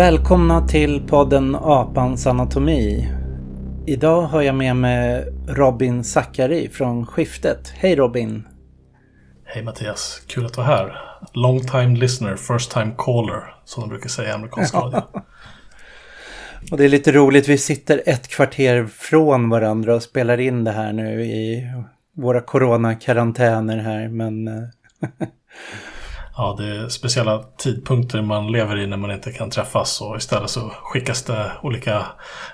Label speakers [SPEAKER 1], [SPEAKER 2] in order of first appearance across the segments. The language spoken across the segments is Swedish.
[SPEAKER 1] Välkomna till podden Apans anatomi. Idag har jag med mig Robin Zackari från Skiftet. Hej Robin!
[SPEAKER 2] Hej Mattias, kul att vara här. Long time listener, first time caller, som de brukar säga i amerikansk radio.
[SPEAKER 1] Och det är lite roligt, vi sitter ett kvarter från varandra och spelar in det här nu i våra coronakarantäner här, men...
[SPEAKER 2] Ja, det är speciella tidpunkter man lever i när man inte kan träffas och istället så skickas det olika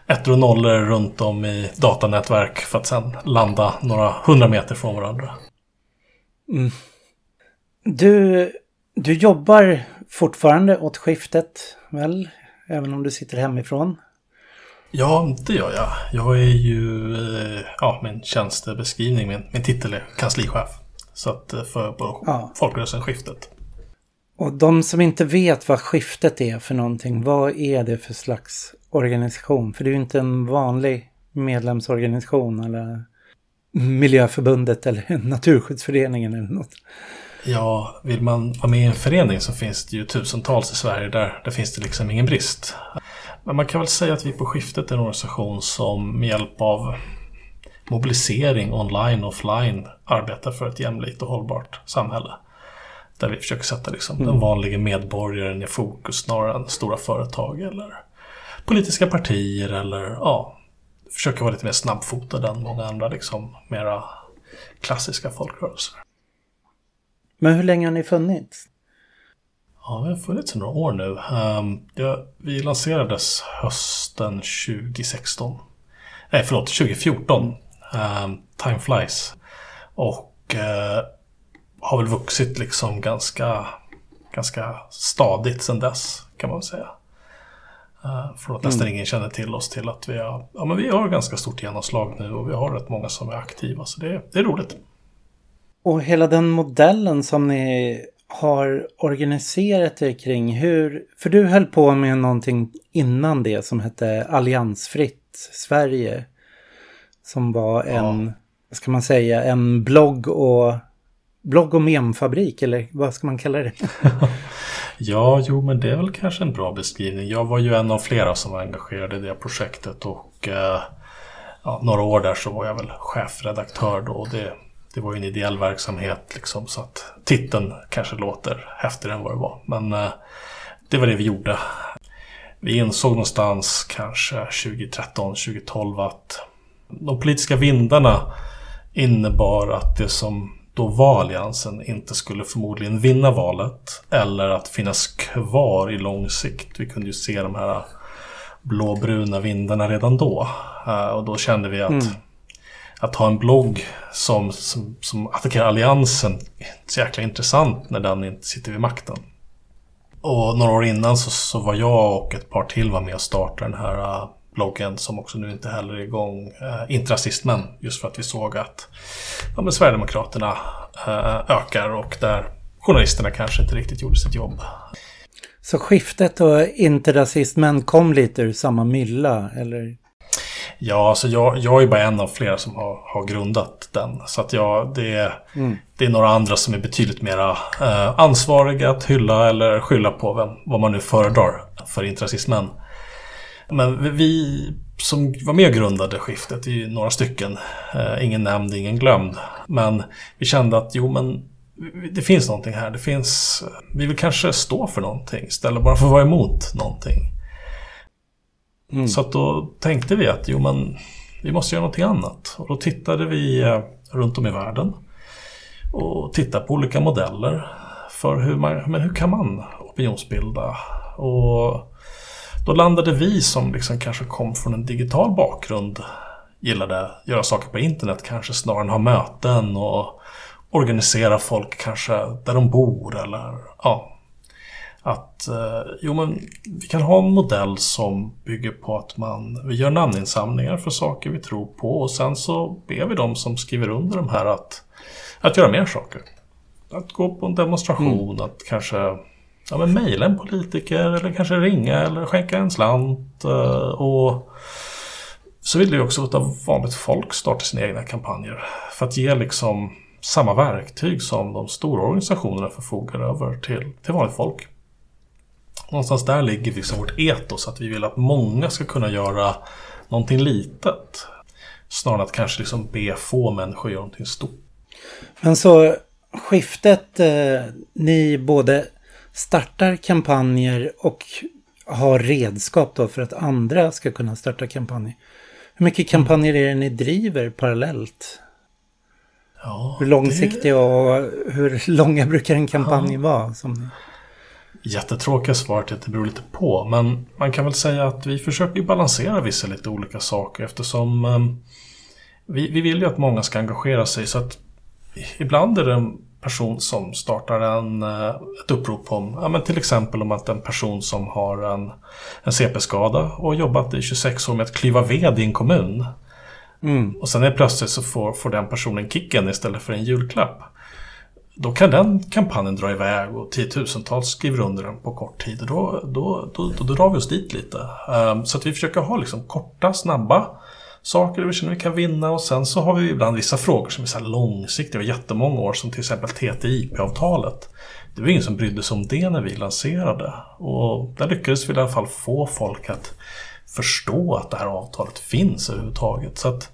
[SPEAKER 2] ettor och nollor runt om i datanätverk för att sedan landa några hundra meter från varandra.
[SPEAKER 1] Du, du jobbar fortfarande åt skiftet, väl? Även om du sitter hemifrån?
[SPEAKER 2] Ja, det gör jag. Jag är ju, eh, ja, min tjänstebeskrivning, min, min titel är kanslichef. Så att eh, för på
[SPEAKER 1] Ja.
[SPEAKER 2] Folkrörelsen Skiftet.
[SPEAKER 1] Och de som inte vet vad skiftet är för någonting, vad är det för slags organisation? För det är ju inte en vanlig medlemsorganisation eller Miljöförbundet eller Naturskyddsföreningen eller något.
[SPEAKER 2] Ja, vill man vara med i en förening så finns det ju tusentals i Sverige där, där finns det liksom ingen brist. Men man kan väl säga att vi på skiftet är en organisation som med hjälp av mobilisering online och offline arbetar för ett jämlikt och hållbart samhälle. Där vi försöker sätta liksom den vanliga medborgaren i fokus snarare än stora företag eller politiska partier eller ja, försöker vara lite mer snabbfotad än många andra liksom mera klassiska folkrörelser.
[SPEAKER 1] Men hur länge har ni funnits?
[SPEAKER 2] Ja, vi har funnits i några år nu. Ehm, ja, vi lanserades hösten 2016. Nej, förlåt, 2014. Um, Time flies. Och eh, har väl vuxit liksom ganska, ganska stadigt sedan dess, kan man säga. Uh, från att nästan ingen känner till oss till att vi har, ja, men vi har ganska stort genomslag nu och vi har rätt många som är aktiva. Så det, det är roligt.
[SPEAKER 1] Och hela den modellen som ni har organiserat er kring, hur... För du höll på med någonting innan det som hette Alliansfritt Sverige. Som var en, vad ska man säga, en blogg och... Blogg och memfabrik, eller vad ska man kalla det?
[SPEAKER 2] Ja, jo, men det är väl kanske en bra beskrivning. Jag var ju en av flera som var engagerade i det projektet och eh, ja, några år där så var jag väl chefredaktör då. Och det, det var ju en ideell verksamhet liksom så att titeln kanske låter häftigare än vad det var. Men eh, det var det vi gjorde. Vi insåg någonstans kanske 2013, 2012 att de politiska vindarna innebar att det som då var alliansen inte skulle förmodligen vinna valet eller att finnas kvar i lång sikt. Vi kunde ju se de här blåbruna vindarna redan då. Eh, Och då kände vi att att ha en blogg som, som, som attackerar alliansen är inte så jäkla intressant när den inte sitter vid makten. Och några år innan så, så var jag och ett par till var med och startade den här eh, bloggen som också nu inte heller är igång. Inte rasistmän, just för att vi såg att ja, Sverigedemokraterna eh, ökar och där journalisterna kanske inte riktigt gjorde sitt jobb.
[SPEAKER 1] Så skiftet och inte rasismen kom lite ur samma mylla, eller?
[SPEAKER 2] Ja, alltså jag, jag är bara en av flera som har, har grundat den. Så att jag, det, är- det är några andra som är betydligt mera eh, ansvariga att hylla eller skylla på vem, vad man nu föredrar för intrasismen. Men vi- som var med och grundade skiftet, vi är ju några stycken, eh, ingen nämnd, ingen glömd. Men vi kände att jo men det finns någonting här. Det finns, vi vill kanske stå för någonting istället bara för att vara emot någonting. Så att då tänkte vi att jo men vi måste göra någonting annat. Och då tittade vi eh, runt om i världen och tittade på olika modeller för hur, man, men hur kan man opinionsbilda. Och då landade vi som liksom kanske kom från en digital bakgrund gillade göra saker på internet kanske snarare än ha möten och organisera folk kanske där de bor eller ja, att eh, jo, men vi kan ha en modell som bygger på att man, vi gör namninsamlingar för saker vi tror på och sen så ber vi dem som skriver under de här att, att göra mer saker. Att gå på en demonstration, att kanske ja, men mejla en politiker eller kanske ringa eller skänka en slant. Eh, och så vill vi också låta vanligt folk starta sina egna kampanjer. För att ge liksom samma verktyg som de stora organisationerna förfogar över till, till vanligt folk. Någonstans där ligger liksom vårt etos. Att vi vill att många ska kunna göra någonting litet. Snarare än att kanske liksom be få människor göra någonting stort.
[SPEAKER 1] Men så skiftet, eh, ni både startar kampanjer och har redskap då för att andra ska kunna starta kampanjer. Hur mycket kampanjer är det ni driver parallellt?
[SPEAKER 2] Ja,
[SPEAKER 1] hur långsiktiga det... och hur långa brukar en kampanj ja. vara? Som...
[SPEAKER 2] Jättetråkiga svaret är att det beror lite på. Men man kan väl säga att vi försöker balansera vissa lite olika saker eftersom um, vi, vi vill ju att många ska engagera sig. Så att ibland är det person som startar en, eh, ett upprop om, ja, men till exempel om att en person som har en, en CP-skada och jobbat i 26 år med att klyva ved i en kommun. Mm. Och sen är plötsligt så får, får den personen kicken istället för en julklapp. Då kan den kampanjen dra iväg och tiotusentals skriver under den på kort tid. Och då, då, då, då, drar vi oss dit lite. Um, så att vi försöker ha liksom korta, snabba saker vi känner vi kan vinna och sen så har vi ibland vissa frågor som är så här långsiktiga och jättemånga år som till exempel TTIP-avtalet. Det var ingen som brydde sig om det när vi lanserade och där lyckades vi i alla fall få folk att förstå att det här avtalet finns överhuvudtaget. Så att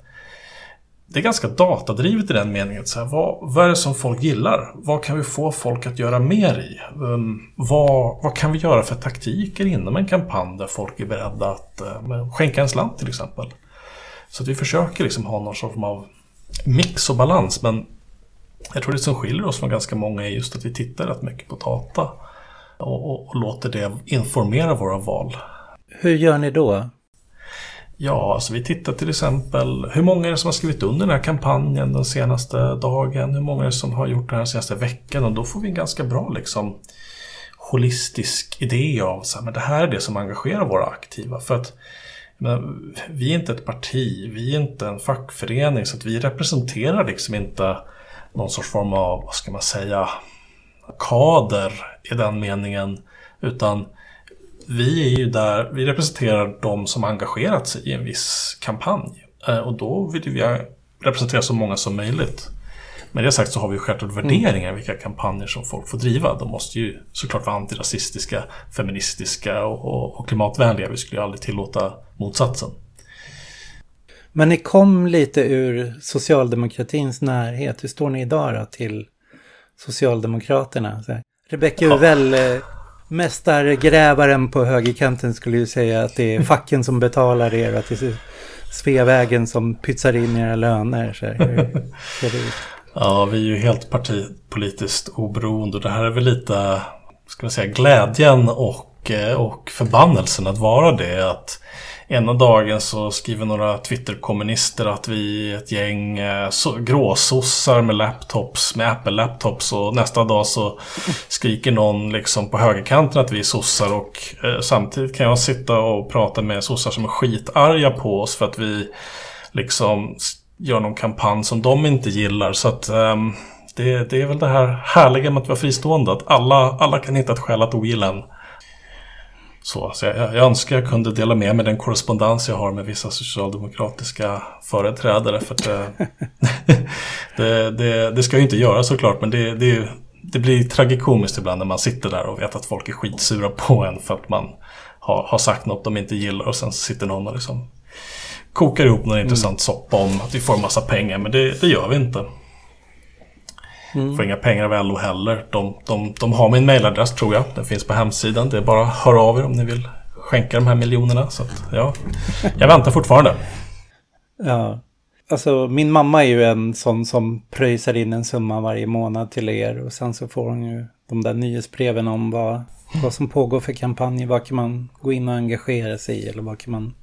[SPEAKER 2] det är ganska datadrivet i den meningen. Så här, vad, vad är det som folk gillar? Vad kan vi få folk att göra mer i? Um, vad, vad kan vi göra för taktiker inom en kampanj där folk är beredda att uh, skänka en slant till exempel? Så att vi försöker liksom ha någon form av mix och balans. Men jag tror det som skiljer oss från ganska många är just att vi tittar rätt mycket på data. Och, och, och låter det informera våra val.
[SPEAKER 1] Hur gör ni då?
[SPEAKER 2] Ja, alltså vi tittar till exempel hur många är det som har skrivit under den här kampanjen den senaste dagen? Hur många är det som har gjort det här den senaste veckan? Och då får vi en ganska bra liksom holistisk idé av så här, men det här är det som engagerar våra aktiva. För att men, vi är inte ett parti, vi är inte en fackförening så att vi representerar liksom inte någon sorts form av, vad ska man säga, kader i den meningen. Utan vi är ju där, vi representerar de som engagerat sig i en viss kampanj. Eh, och då vill vi representera så många som möjligt. Med det sagt så har vi självklart värderingar i vilka kampanjer som folk får driva. De måste ju såklart vara antirasistiska, feministiska och, och klimatvänliga. Vi skulle ju aldrig tillåta motsatsen.
[SPEAKER 1] Men ni kom lite ur socialdemokratins närhet. Hur står ni idag då till Socialdemokraterna? Rebecka Uvell, ja. Eh, mästargrävaren på högerkanten skulle ju säga att det är facken som betalar er och att det är Sveavägen som pytsar in era löner. Så här, hur ser det ut?
[SPEAKER 2] Ja, vi är ju helt partipolitiskt oberoende. Det här är väl lite, ska man säga, glädjen och, eh, och förbannelsen att vara det. Att ena dagen så skriver några Twitterkommunister att vi är ett gäng eh, gråsossar med laptops, med Apple-laptops och nästa dag så skriker någon liksom på högerkanten att vi är sossar och eh, samtidigt kan jag sitta och prata med sossar som är skitarga på oss för att vi liksom gör någon kampanj som de inte gillar. Så att um, det, det, är väl det här härliga med att vara fristående. Att alla, alla kan hitta ett skäl att ogilla en. Så, så jag, jag önskar jag kunde dela med mig den korrespondens jag har med vissa socialdemokratiska företrädare. För att, eh, det, det, det, ska jag ju inte göra såklart, men det, det, det blir tragikomiskt ibland när man sitter där och vet att folk är skitsura på en för att man har, har sagt något de inte gillar och sen sitter någon och liksom kokar ihop någon mm. intressant soppa om att vi får massa pengar. Men det, det gör vi inte. Mm. Får inga pengar av LO heller. De, de, de har min mailadress tror jag. Den finns på hemsidan. Det är bara att höra av er om ni vill skänka de här miljonerna. Så att, ja, jag väntar fortfarande.
[SPEAKER 1] Ja, alltså min mamma är ju en sån som pröjsar in en summa varje månad till er. Och sen så får hon ju de där nyhetsbreven om vad, vad som pågår för kampanjer. Vad kan man gå in och engagera sig i eller vad kan man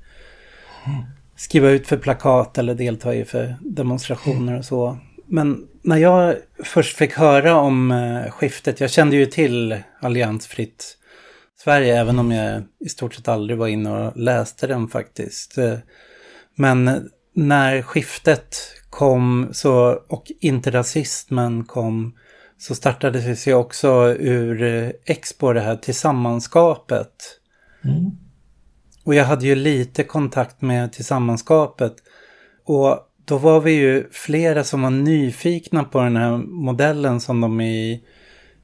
[SPEAKER 1] skriva ut för plakat eller delta i för demonstrationer och så. Men när jag först fick höra om eh, skiftet, jag kände ju till Alliansfritt Sverige, även om jag i stort sett aldrig var inne och läste den faktiskt. Eh, men när skiftet kom så, och inte rasismen kom så startades det sig också ur eh, Expo det här tillsammanskapet. Mm. Och jag hade ju lite kontakt med tillsammanskapet. Och då var vi ju flera som var nyfikna på den här modellen som de i,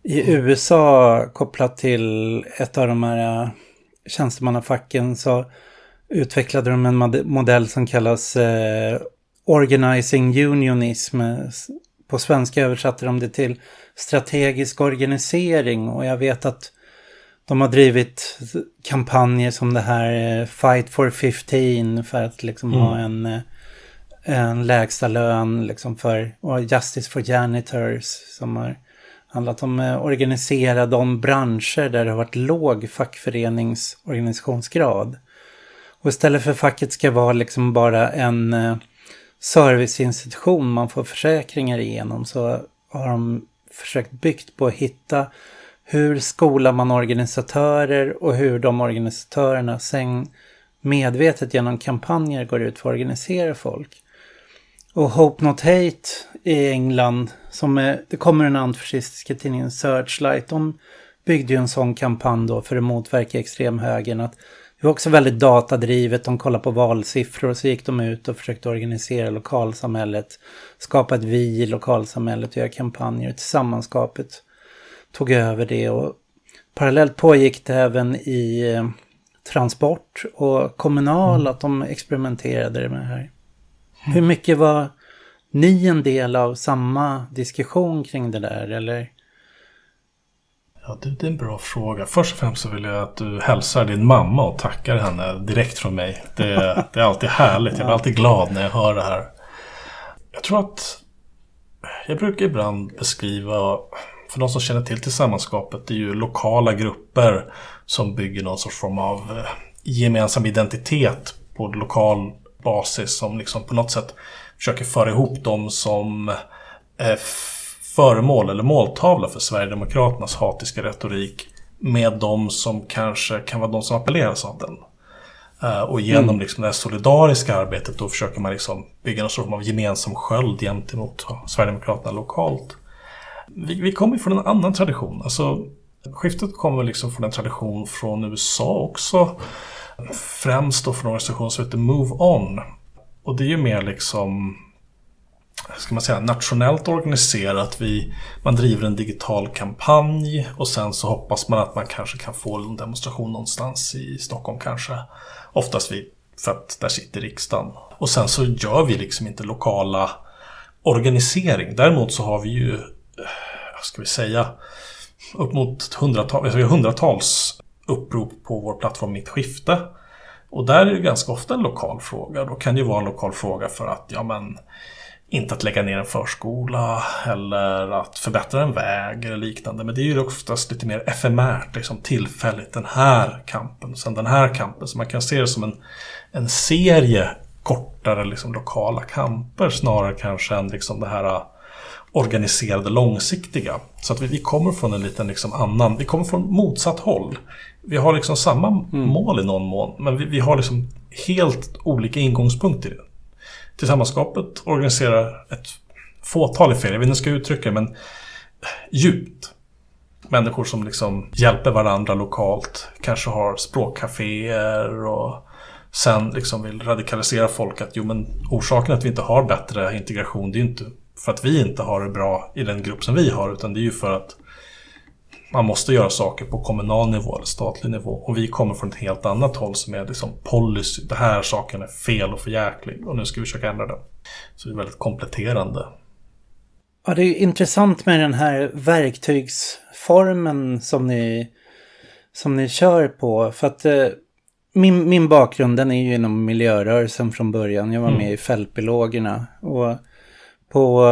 [SPEAKER 1] i USA kopplat till ett av de här äh, tjänstemannafacken så utvecklade de en modell som kallas eh, Organizing Unionism. På svenska översatte de det till strategisk organisering och jag vet att de har drivit kampanjer som det här eh, Fight for 15 för att liksom mm. ha en, eh, en lägsta lön liksom för, och Justice for Janitors som har handlat om att eh, organisera de branscher där det har varit låg fackföreningsorganisationsgrad. Och istället för facket ska vara liksom bara en serviceinstitution man får försäkringar igenom så har de försökt byggt på att hitta hur skolar man organisatörer och hur de organisatörerna sen medvetet genom kampanjer går ut för att organisera folk. Och Hope Not Hate i England, som är, det kommer den antifascistiska tidningen Searchlight, de byggde ju en sån kampanj då för att motverka extremhögern. Att det var också väldigt datadrivet, de kollade på valsiffror och så gick de ut och försökte organisera lokalsamhället, skapa ett vi i lokalsamhället och göra kampanjer. Tillsammanskapet tog över det och parallellt pågick det även i eh, transport och kommunal mm. att de experimenterade med det här. Hur mycket var ni en del av samma diskussion kring det där eller?
[SPEAKER 2] Ja, det, är en bra fråga. Först och främst så vill jag att du hälsar din mamma och tackar henne direkt från mig. Det, det är alltid härligt. Jag blir alltid glad när jag hör det här. Jag tror att jag brukar ibland beskriva, för de som känner till tillsammanskapet, det är ju lokala grupper som bygger någon sorts form av eh, gemensam identitet på lokal basis som liksom på något sätt försöker föra ihop dem som eh, föremål eller måltavla för Sverigedemokraternas hatiska retorik med de som kanske kan vara de som appelleras av den. Uh, och genom mm. liksom det här solidariska arbetet då försöker man liksom bygga någon form av gemensam sköld gentemot Sverigedemokraterna lokalt. Vi, vi kommer från en annan tradition. Alltså, skiftet kommer liksom från en tradition från USA också. Främst då från en organisation som heter Move On. Och det är ju mer liksom ska man säga, nationellt organiserat. Vi, man driver en digital kampanj och sen så hoppas man att man kanske kan få en demonstration någonstans i Stockholm kanske. Oftast vi, för att där sitter riksdagen. Och sen så gör vi liksom inte lokala organisering. Däremot så har vi ju, vad ska vi säga, upp mot hundratals, alltså hundratals upprop på vår plattform Mitt Skifte. Och där är det ganska ofta en lokal fråga. Då kan det ju vara en lokal fråga för att, ja men inte att lägga ner en förskola eller att förbättra en väg eller liknande. Men det är ju oftast lite mer efemärt, liksom tillfälligt. Den här kampen och sen den här kampen. Så man kan se det som en, en serie kortare liksom, lokala kamper snarare kanske än liksom det här organiserade långsiktiga. Så att vi, vi kommer från en liten liksom annan, vi kommer från motsatt håll. Vi har liksom samma mm. mål i någon mån, men vi, vi har liksom helt olika ingångspunkter i det. Tillsammanskapet organiserar ett fåtal i fel, jag vet inte hur jag ska uttrycka det, men djupt. Människor som liksom hjälper varandra lokalt, kanske har språkcaféer och sen liksom vill radikalisera folk att jo men orsaken att vi inte har bättre integration det är ju inte för att vi inte har det bra i den grupp som vi har utan det är ju för att man måste göra saker på kommunal nivå eller statlig nivå. Och vi kommer från ett helt annat håll som är liksom policy. Det här saken är fel och förjäklig och nu ska vi försöka ändra det. Så det är väldigt kompletterande.
[SPEAKER 1] Ja, det är intressant med den här verktygsformen som ni, som ni kör på. För att eh, min, min bakgrund den är ju inom miljörörelsen från början. Jag var mm. med i Fältbiologerna. Och på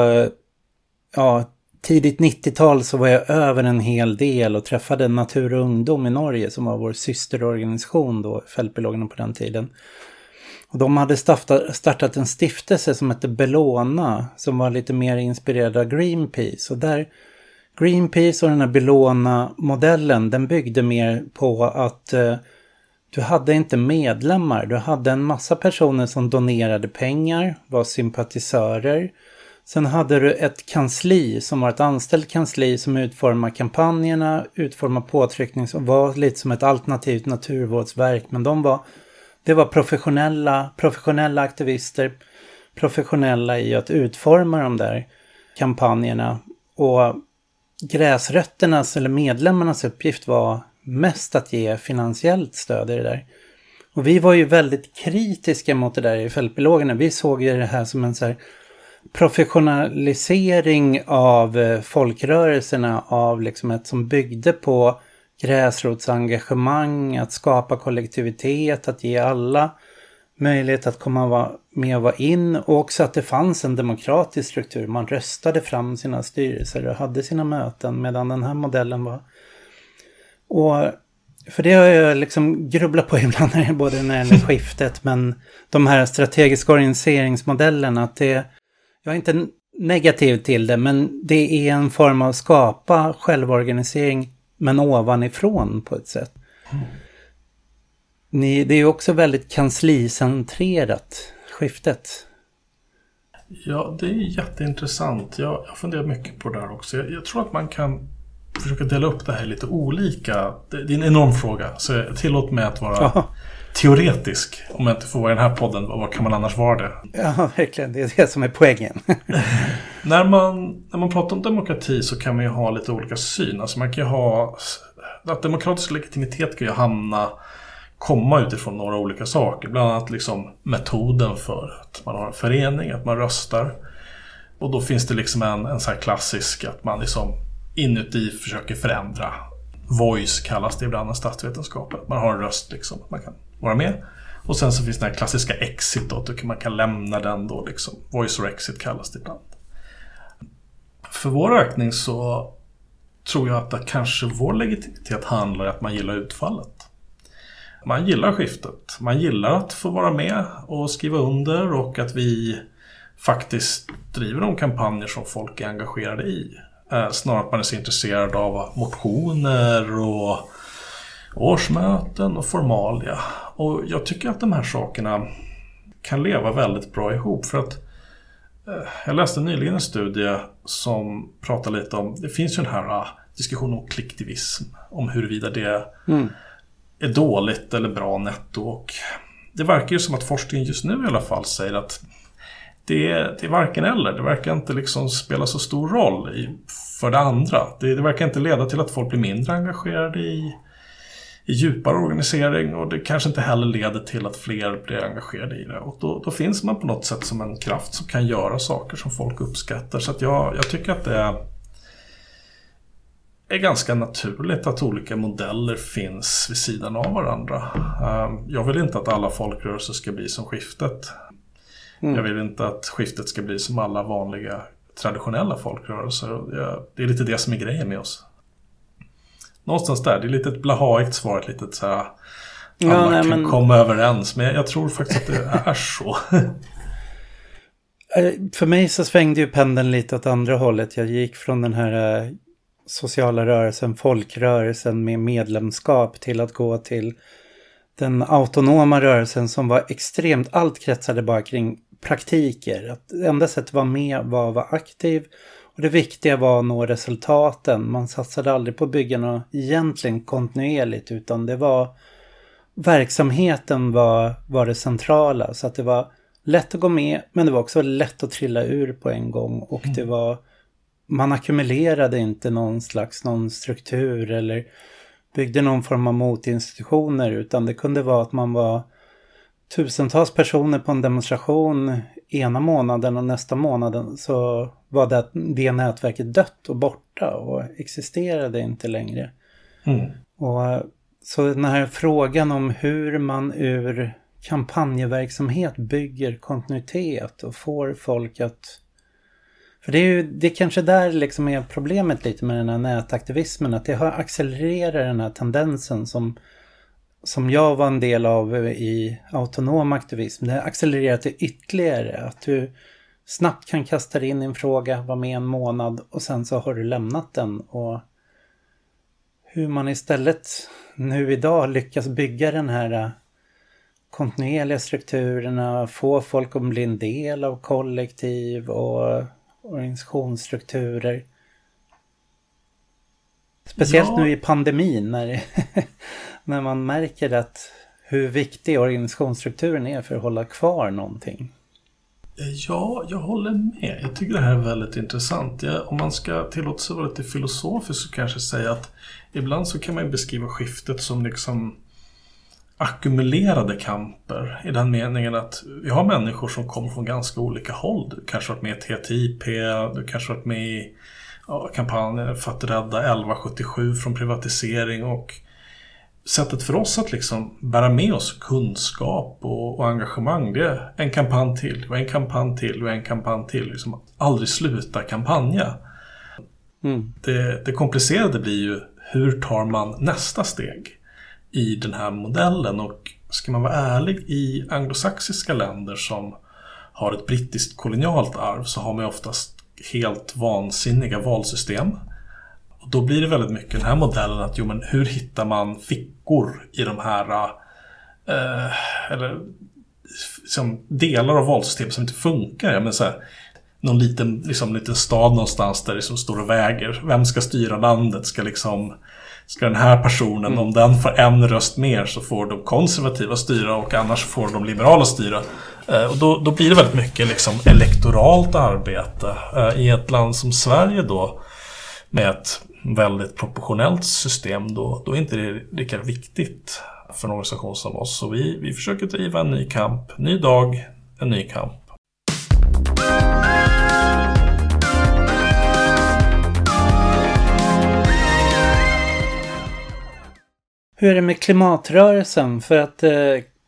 [SPEAKER 1] ja, tidigt 90-tal så var jag över en hel del och träffade Natur och ungdom i Norge som var vår systerorganisation då, Fältbiologerna på den tiden. Och de hade startat en stiftelse som hette Bellona som var lite mer inspirerad av Greenpeace. Och där Greenpeace och den här Bellona-modellen den byggde mer på att eh, du hade inte medlemmar. Du hade en massa personer som donerade pengar, var sympatisörer Sen hade du ett kansli som var ett anställt kansli som utformar kampanjerna, utformar påtryckning och var lite som ett alternativt naturvårdsverk. Men de var, det var professionella, professionella aktivister, professionella i att utforma de där kampanjerna. Och gräsrötternas eller medlemmarnas uppgift var mest att ge finansiellt stöd i det där. Och vi var ju väldigt kritiska mot det där i fältbiologerna. Vi såg ju det här som en så här professionalisering av eh, folkrörelserna av liksom ett som byggde på gräsrotsengagemang, att skapa kollektivitet, att ge alla möjlighet att komma med och vara in och också att det fanns en demokratisk struktur. Man röstade fram sina styrelser och hade sina möten medan den här modellen var... Och för det har jag liksom grubblat på ibland, både när det gäller skiftet men de här strategiska organiseringsmodellerna. Att det, jag är inte negativ till det men det är en form av skapa självorganisering men ovanifrån på ett sätt. Mm. Ni, det är också väldigt kanslicentrerat, skiftet.
[SPEAKER 2] Ja, det är jätteintressant. Jag, jag funderar mycket på det där också. Jag, jag, tror att man kan försöka dela upp det här lite olika. Det, det är en enorm fråga, så tillåt mig att vara Aha. Teoretisk. Om jag inte får vara i den här podden, vad kan man annars vara det?
[SPEAKER 1] Ja, verkligen. Det är det som är poängen.
[SPEAKER 2] när, man, när man pratar om demokrati så kan man ju ha lite olika syn. Alltså man kan ju ha... Att demokratisk legitimitet kan ju hamna komma utifrån några olika saker. Bland annat liksom metoden för att man har en förening, att man röstar. Och då finns det liksom en, en så här klassisk att man liksom inuti försöker förändra. Voice kallas det ibland i statsvetenskapen. Man har en röst liksom, att man kan vara med. Och sen så finns den här klassiska exit då, att man kan lämna den då liksom. Voice or exit kallas det ibland. För vår räkning så tror jag att det kanske vår legitimitet handlar i att man gillar utfallet man gillar skiftet. Man gillar att få vara med och skriva under och att vi faktiskt driver de kampanjer som folk är engagerade i. Eh, snarare att man är så intresserad av motioner och årsmöten och formalia. Och jag tycker att de här sakerna kan leva väldigt bra ihop. För att eh, jag läste nyligen en studie som pratar lite om, det finns ju den här ah, diskussionen om klicktivism. Om huruvida det mm är dåligt eller bra netto. Och det verkar ju som att forskningen just nu i alla fall säger att det är, det är varken eller. Det verkar inte liksom spela så stor roll i, för det andra. Det, det, verkar inte leda till att folk blir mindre engagerade i, i djupare organisering och det kanske inte heller leder till att fler blir engagerade i det. Och då, då finns man på något sätt som en kraft som kan göra saker som folk uppskattar. Så jag, jag tycker att det är är ganska naturligt att olika modeller finns vid sidan av varandra. Ehm, jag vill inte att alla folkrörelser ska bli som skiftet. Mm. Jag vill inte att skiftet ska bli som alla vanliga traditionella folkrörelser. Det är lite det som är grejen med oss. Någonstans där, det är lite ett blahaigt svar, ett litet så här, alla ja, nej, kan men... komma överens. Men jag tror faktiskt att det är så.
[SPEAKER 1] Eh, för mig så svängde ju pendeln lite åt andra hållet. Jag gick från den här eh, sociala rörelsen, folkrörelsen med medlemskap till att gå till den autonoma rörelsen som var extremt, allt kretsade bara kring praktiker. Att enda sättet att vara med var att vara aktiv och det viktiga var att nå resultaten. Man satsade aldrig på att bygga något egentligen kontinuerligt utan det var verksamheten var, var det centrala så att det var lätt att gå med men det var också lätt att trilla ur på en gång och det mm. var man ackumulerade inte någon slags någon struktur eller byggde någon form av motinstitutioner utan det kunde vara att man var tusentals personer på en demonstration ena månaden och nästa månaden så var det, det nätverket dött och borta och existerade inte längre. Mm. Och Så den här frågan om hur man ur kampanjverksamhet bygger kontinuitet och får folk att för det är ju det är kanske där liksom är problemet lite med den här nätaktivismen. Att det har accelererat den här tendensen som, som jag var en del av i autonom aktivism. Det har accelererat det ytterligare. Att du snabbt kan kasta dig in i en fråga, vara med en månad och sen så har du lämnat den. Och hur man istället nu idag lyckas bygga den här kontinuerliga strukturerna, få folk att bli en del av kollektiv och organisationsstrukturer. Speciellt ja. nu i pandemin när, när man märker att hur viktig organisationsstrukturen är för att hålla kvar någonting.
[SPEAKER 2] Eh, ja, jag håller med. Jag tycker det här är väldigt intressant. Jag, om man ska tillåta sig vara lite filosofisk så kanske säga att ibland så kan man beskriva skiftet som liksom ackumulerade kamper i den meningen att vi har människor som kommer från ganska olika håll. Du kanske varit med i TTIP, du kanske varit med i ja, kampanjen för att rädda 1177 från privatisering och sättet för oss att liksom bära med oss kunskap och, och, engagemang det är en kampanj till och en kampanj till och en kampanj till. Liksom aldrig sluta kampanja. Mm. Det, det komplicerade blir ju hur tar man nästa steg i den här modellen och ska man vara ärlig i anglosaxiska länder som har ett brittiskt kolonialt arv så har man oftast helt vansinniga valsystem. Och då blir det väldigt mycket den här modellen att jo, men hur hittar man fickor i de här eh, eller liksom, delar av valsystemet som inte funkar. Jag menar, så här, någon liten, liksom, liten stad någonstans där det liksom står och väger. Vem ska styra landet? Ska liksom Ska den här personen, mm. om den får en röst mer så får de konservativa styra och annars får de liberala styra. Eh, och då, då blir det väldigt mycket liksom elektoralt arbete. Eh, I ett land som Sverige då med ett väldigt proportionellt system då, då är inte det lika viktigt för en organisation som oss. Så vi, vi försöker driva en ny kamp, ny dag, en ny kamp.
[SPEAKER 1] Hur är det med klimatrörelsen? För att eh,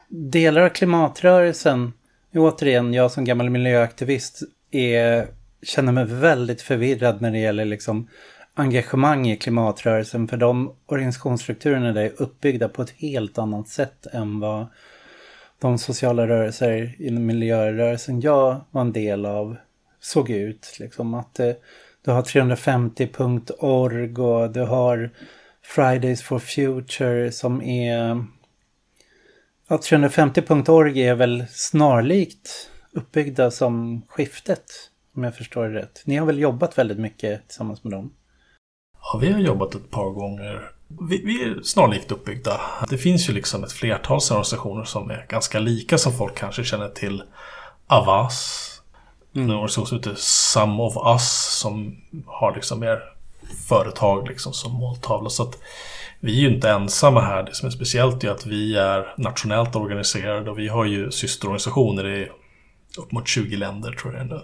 [SPEAKER 1] delar av klimatrörelsen, återigen, jag som gammal miljöaktivist är, känner mig väldigt förvirrad när det gäller liksom engagemang i klimatrörelsen. För de organisationsstrukturerna där är uppbyggda på ett helt annat sätt än vad de sociala rörelser inom miljörörelsen jag var en del av såg ut. Liksom att eh, du har 350.org och du har Fridays for Future som är... Ja, 350.org är väl snarlikt uppbyggda som skiftet, om jag förstår det rätt. Ni har väl jobbat väldigt mycket tillsammans med dem?
[SPEAKER 2] Ja, vi har jobbat ett par gånger. Vi, vi är snarlikt uppbyggda. Det finns ju liksom ett flertal organisationer som är ganska lika som folk kanske känner till. Avas, mm. en organisation som heter Some of Us som har liksom mer företag liksom som måltavla. Så att vi är ju inte ensamma här. Det som är speciellt är att vi är nationellt organiserade och vi har ju systerorganisationer i upp mot 20 länder tror jag nu.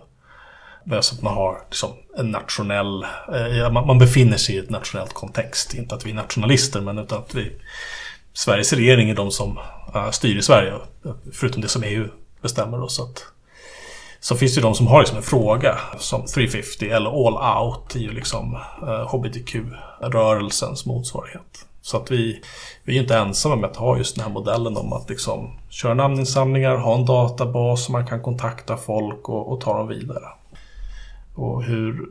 [SPEAKER 2] Så att man har liksom en nationell, eh, man befinner sig i ett nationellt kontext. Inte att vi är nationalister men utan att vi Sveriges regering är de som eh, styr i Sverige. Eh, förutom det som EU bestämmer. Då, så att så finns det de som har liksom en fråga som 350 eller All Out är ju liksom eh, HBTQ-rörelsens motsvarighet. Så att vi, vi är inte ensamma med att ha just den här modellen om att liksom köra namninsamlingar, ha en databas så man kan kontakta folk och, och ta dem vidare. Och hur,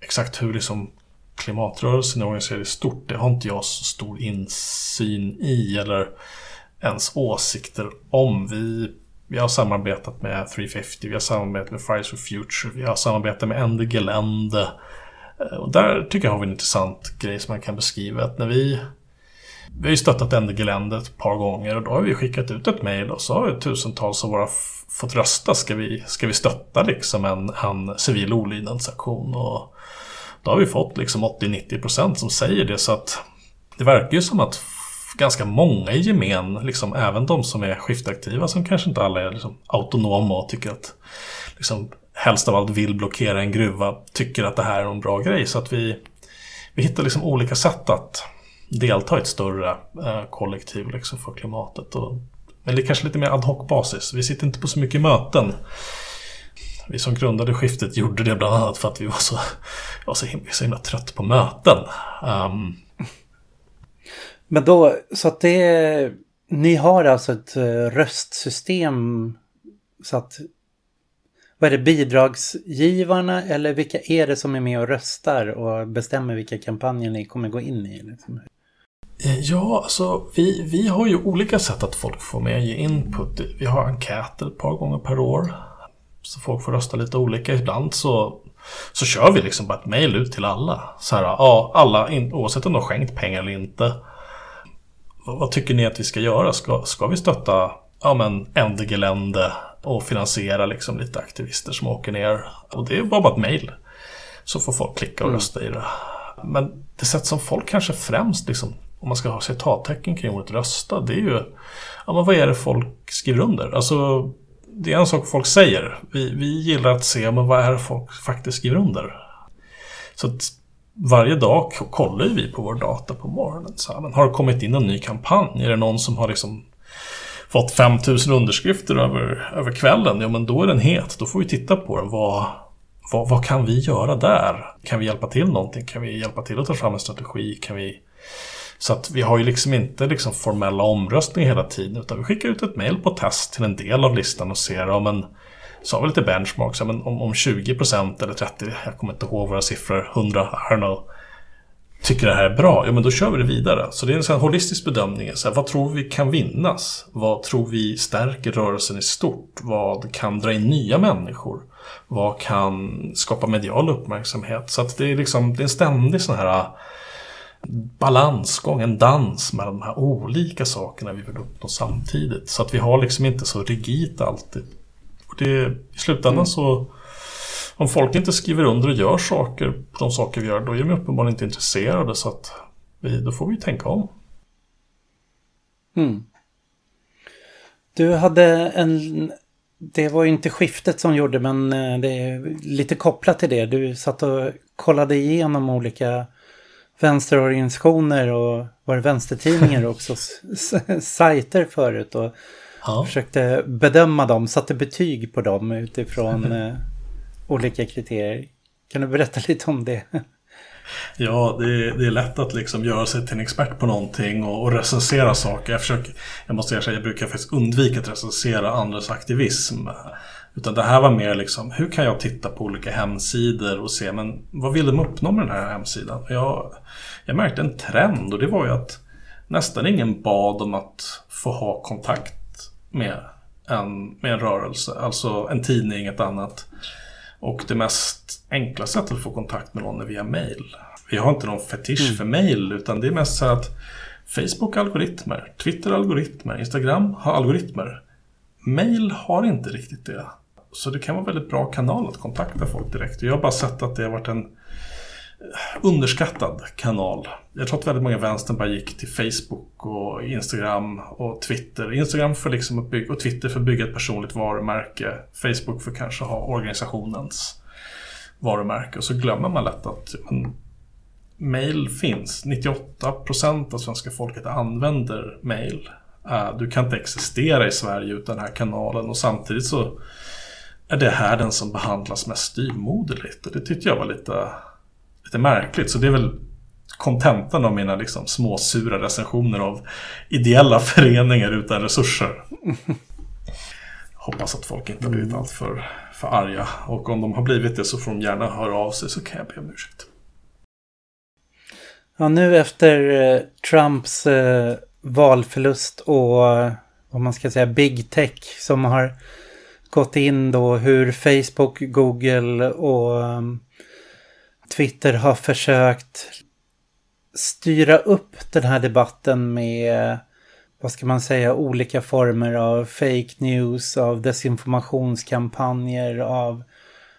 [SPEAKER 2] exakt hur liksom klimatrörelsen är organiserad i stort, det har inte jag så stor insyn i eller ens åsikter om. Vi vi har samarbetat med 350, vi har samarbetat med Fridays for Future, vi har samarbetat med Ende Gelände. Eh, och där tycker jag har vi en intressant grej som man kan beskriva. Att när vi, vi har ju stöttat Ende Gelände ett par gånger och då har vi skickat ut ett mejl och så har tusentals av våra fått rösta. Ska vi, ska vi stötta liksom en, en civil olydnadsaktion? Och då har vi fått liksom 80-90% som säger det. Så att det verkar ju som att ganska många i gemen, liksom, även de som är skiftaktiva som kanske inte alla är liksom, autonoma och tycker att liksom, helst av allt vill blockera en gruva, tycker att det här är en bra grej. Så att vi, vi hittar liksom olika sätt att delta i ett större eh, kollektiv liksom, för klimatet. Och, men det är kanske lite mer ad hoc basis. Vi sitter inte på så mycket möten. Vi som grundade skiftet gjorde det bland annat för att vi var så, var så, himla, så himla trött på möten. Um,
[SPEAKER 1] men då, så att det Ni har alltså ett eh, röstsystem så att vad är det, bidragsgivarna eller vilka är det som är med och röstar och bestämmer vilka kampanjer ni kommer gå in i? Liksom?
[SPEAKER 2] Eh, ja, alltså vi, vi har ju olika sätt att folk får med ge input. Vi har enkäter ett par gånger per år. Så folk får rösta lite olika. Ibland så, så kör vi liksom bara ett mail ut till alla. Så här, ja, alla, oavsett om de har skänkt pengar eller inte vad tycker ni att vi ska göra? Ska, ska vi stötta ja, men Ende Gelände och finansiera liksom lite aktivister som åker ner. Och det är bara ett mail. Så får folk klicka och mm. rösta i det. Men det sätt som folk kanske främst, liksom, om man ska ha citattecken kring ordet rösta, det är ju ja, men vad är det folk skriver under? Alltså, det är en sak folk säger. Vi, vi gillar att se men vad är det folk faktiskt skriver under. Så att varje dag kollar vi på vår data på morgonen. Så här, men har det kommit in en ny kampanj? Är det någon som har liksom fått 5000 underskrifter över, över kvällen? Ja, men då är den het. Då får vi titta på den. Vad, vad, vad, kan vi göra där? Kan vi hjälpa till någonting? Kan vi hjälpa till att ta fram en strategi? Kan vi... Så att vi har ju liksom inte liksom formella omröstningar hela tiden utan vi skickar ut ett mail på test till en del av listan och ser om en så har vi lite benchmarks, men om, om 20% eller 30%, jag kommer inte ihåg våra siffror, 100, I don't know, tycker det här är bra, ja men då kör vi det vidare. Så det är en sån holistisk bedömning. Så här, vad tror vi kan vinnas? Vad tror vi stärker rörelsen i stort? Vad kan dra in nya människor? Vad kan skapa medial uppmärksamhet? Så att det är liksom, det är en ständig sån här balansgång, en dans med de här olika sakerna vi vill uppnå samtidigt. Så att vi har liksom inte så rigidt alltid. Och det, I slutändan mm. så om folk inte skriver under och gör saker på de saker vi gör, då är de uppenbarligen inte intresserade. Så att vi, då får vi tänka om.
[SPEAKER 1] Mm. Du hade en... Det var ju inte skiftet som gjorde, men eh, det är lite kopplat till det. Du satt och kollade igenom olika vänsterorganisationer och var det vänstertidningar också, sajter förut och ja. försökte bedöma dem, satte betyg på dem utifrån eh, olika kriterier. Kan du berätta lite om det?
[SPEAKER 2] Ja, det är, det är lätt att liksom göra sig till en expert på någonting och, och recensera saker. Jag, försöker, jag måste erkänna, jag brukar faktiskt undvika att recensera andras aktivism. Utan det här var mer liksom, hur kan jag titta på olika hemsidor och se, men vad vill de uppnå med den här hemsidan? Jag, jag märkte en trend och det var ju att nästan ingen bad om att få ha kontakt med en, med en rörelse, alltså en tidning, ett annat. Och det mest enkla sättet att få kontakt med någon är via mail. Vi har inte någon fetisch mm. för mail utan det är mest så att Facebook har algoritmer, Twitter har algoritmer, Instagram har algoritmer. Mail har inte riktigt det. Så det kan vara en väldigt bra kanal att kontakta folk direkt. Jag har bara sett att det har varit en eh, underskattad kanal. Jag tror att väldigt många vänstern bara gick till Facebook och Instagram och Twitter. Instagram för liksom att bygga, och Twitter för att bygga ett personligt varumärke. Facebook för att kanske ha organisationens varumärke. Och så glömmer man lätt att men, mail finns. 98% av svenska folket använder mail. Eh, du kan inte existera i Sverige utan den här kanalen och samtidigt så är det här den som behandlas mest styvmoderligt. Och det tyckte jag var lite lite märkligt. Så det är väl kontentan av mina liksom småsura recensioner av ideella föreningar utan resurser. Hoppas att folk inte har blivit allt för, för arga. Och om de har blivit det så får de gärna höra av sig så kan jag be om ursäkt.
[SPEAKER 1] Ja, nu efter eh, Trumps eh, valförlust och vad man ska säga Big Tech som har gått in då hur Facebook, Google och um, Twitter har försökt styra upp den här debatten med, vad ska man säga, olika former av fake news, av desinformationskampanjer, av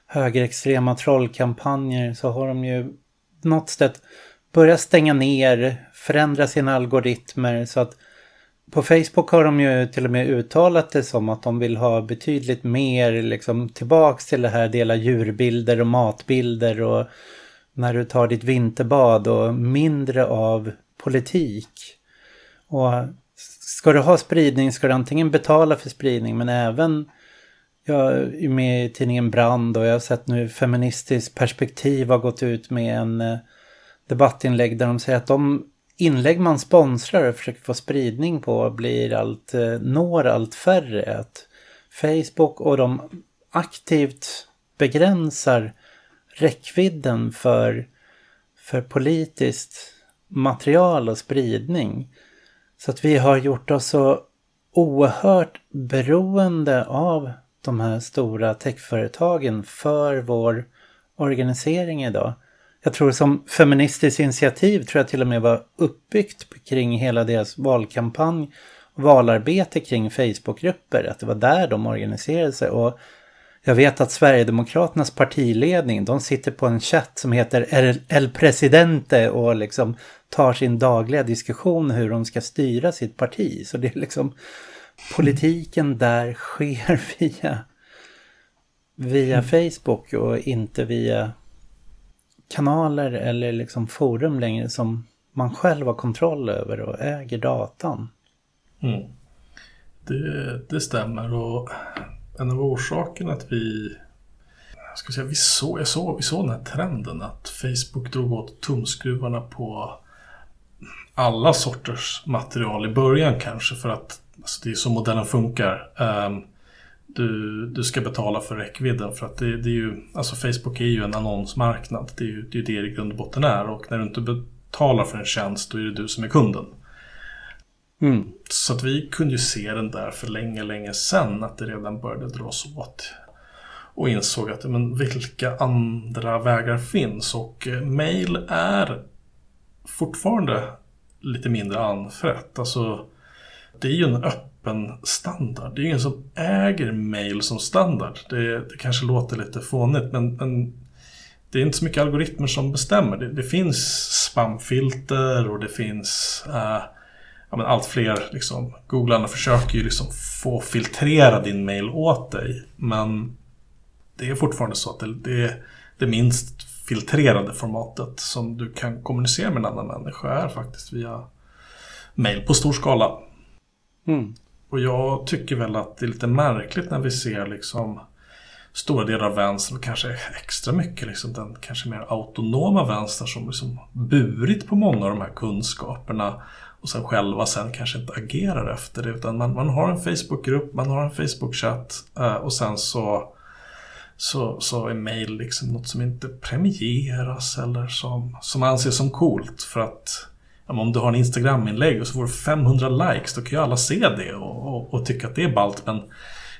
[SPEAKER 1] högerextrema trollkampanjer så har de ju något sätt börjat stänga ner, förändra sina algoritmer så att på Facebook har de ju till och med uttalat det som att de vill ha betydligt mer liksom tillbaks till det här dela djurbilder och matbilder och när du tar ditt vinterbad och mindre av politik. Och ska du ha spridning ska du antingen betala för spridning men även jag är med i tidningen Brand och jag har sett nu Feministiskt perspektiv har gått ut med en eh, debattinlägg där de säger att de inlägg man sponsrar och försöker få spridning på blir allt, eh, når allt färre. Att Facebook och de aktivt begränsar räckvidden för, för politiskt material och spridning. Så att vi har gjort oss så oerhört beroende av de här stora techföretagen för vår organisering idag. Jag tror som feministiskt initiativ tror jag till och med var uppbyggt kring hela deras valkampanj valarbete kring Facebookgrupper, att det var där de organiserade sig. Och jag vet att Sverigedemokraternas partiledning, de sitter på en chatt som heter El Presidente och liksom tar sin dagliga diskussion hur de ska styra sitt parti. Så det är liksom politiken där sker via, via. Facebook och inte via kanaler eller liksom forum längre som man själv har kontroll över och äger datan.
[SPEAKER 2] Mm. Det, det stämmer och en av orsakerna att vi jag ska säga, vi såg, jag såg, vi såg den här trenden att Facebook drog åt tumskruvarna på alla sorters material i början kanske för att alltså det är så modellen funkar. Um, du, du ska betala för räckvidden för att det, det, är ju, alltså Facebook är ju en annonsmarknad. Det är ju det, är det i grund och botten är och när du inte betalar för en tjänst då är det du som är kunden. Mm. Så att vi kunde ju se den där för länge, länge sedan att det redan började dras åt. Och insåg att men vilka andra vägar finns och eh, mail är fortfarande lite mindre anfrätt. Alltså, det är ju en öppen standard. Det är ju ingen som äger mail som standard. Det, det kanske låter lite fånigt men, men, det är inte så mycket algoritmer som bestämmer. Det, det finns spamfilter och det finns uh, ja, men allt fler liksom, googlarna försöker ju liksom få filtrera din mail åt dig. Men det är fortfarande så att det, det är det minst filtrerade formatet som du kan kommunicera med en annan människa är faktiskt via mail på stor skala. Mm. Och jag tycker väl att det är lite märkligt när vi ser liksom stora delar av vänstern och kanske extra mycket liksom den kanske mer autonoma vänstern som liksom burit på många av de här kunskaperna och sen själva sen kanske inte agerar efter det utan man, man har en Facebookgrupp, man har en Facebook-chatt eh, och sen så så, så är mail liksom något som inte premieras eller som, som anses som coolt. För att om du har en Instagram-inlägg och så får du 500 likes, då kan ju alla se det och, och, och tycka att det är ballt. Men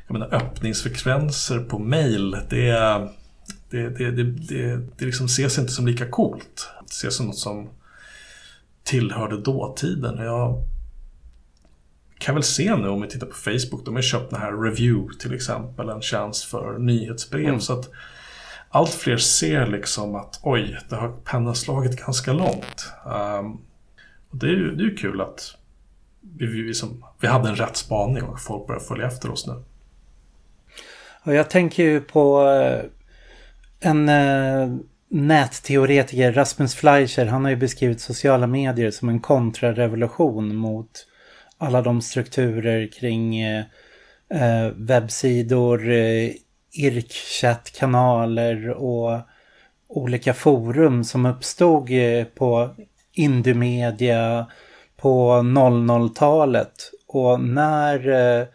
[SPEAKER 2] jag menar, öppningsfrekvenser på mail, det, det, det, det, det, det liksom ses inte som lika coolt. Det ses som något som tillhörde dåtiden. Jag kan väl se nu om vi tittar på Facebook, de har köpt den här Review till exempel, en tjänst för nyhetsbrev. Mm. Så att allt fler ser liksom att oj, det har pennaslagit ganska långt. Um, och det är ju det är kul att vi, vi, som, vi hade en rätt spaning och folk börjar följa efter oss nu.
[SPEAKER 1] Och jag tänker ju på eh, en eh, nätteoretiker, Rasmus Fleischer, han har ju beskrivit sociala medier som en kontrarevolution mot alla de strukturer kring eh, eh webbsidor, eh, IRC-chattkanaler och olika forum som uppstod eh, på Indymedia på 00-talet. Och när eh,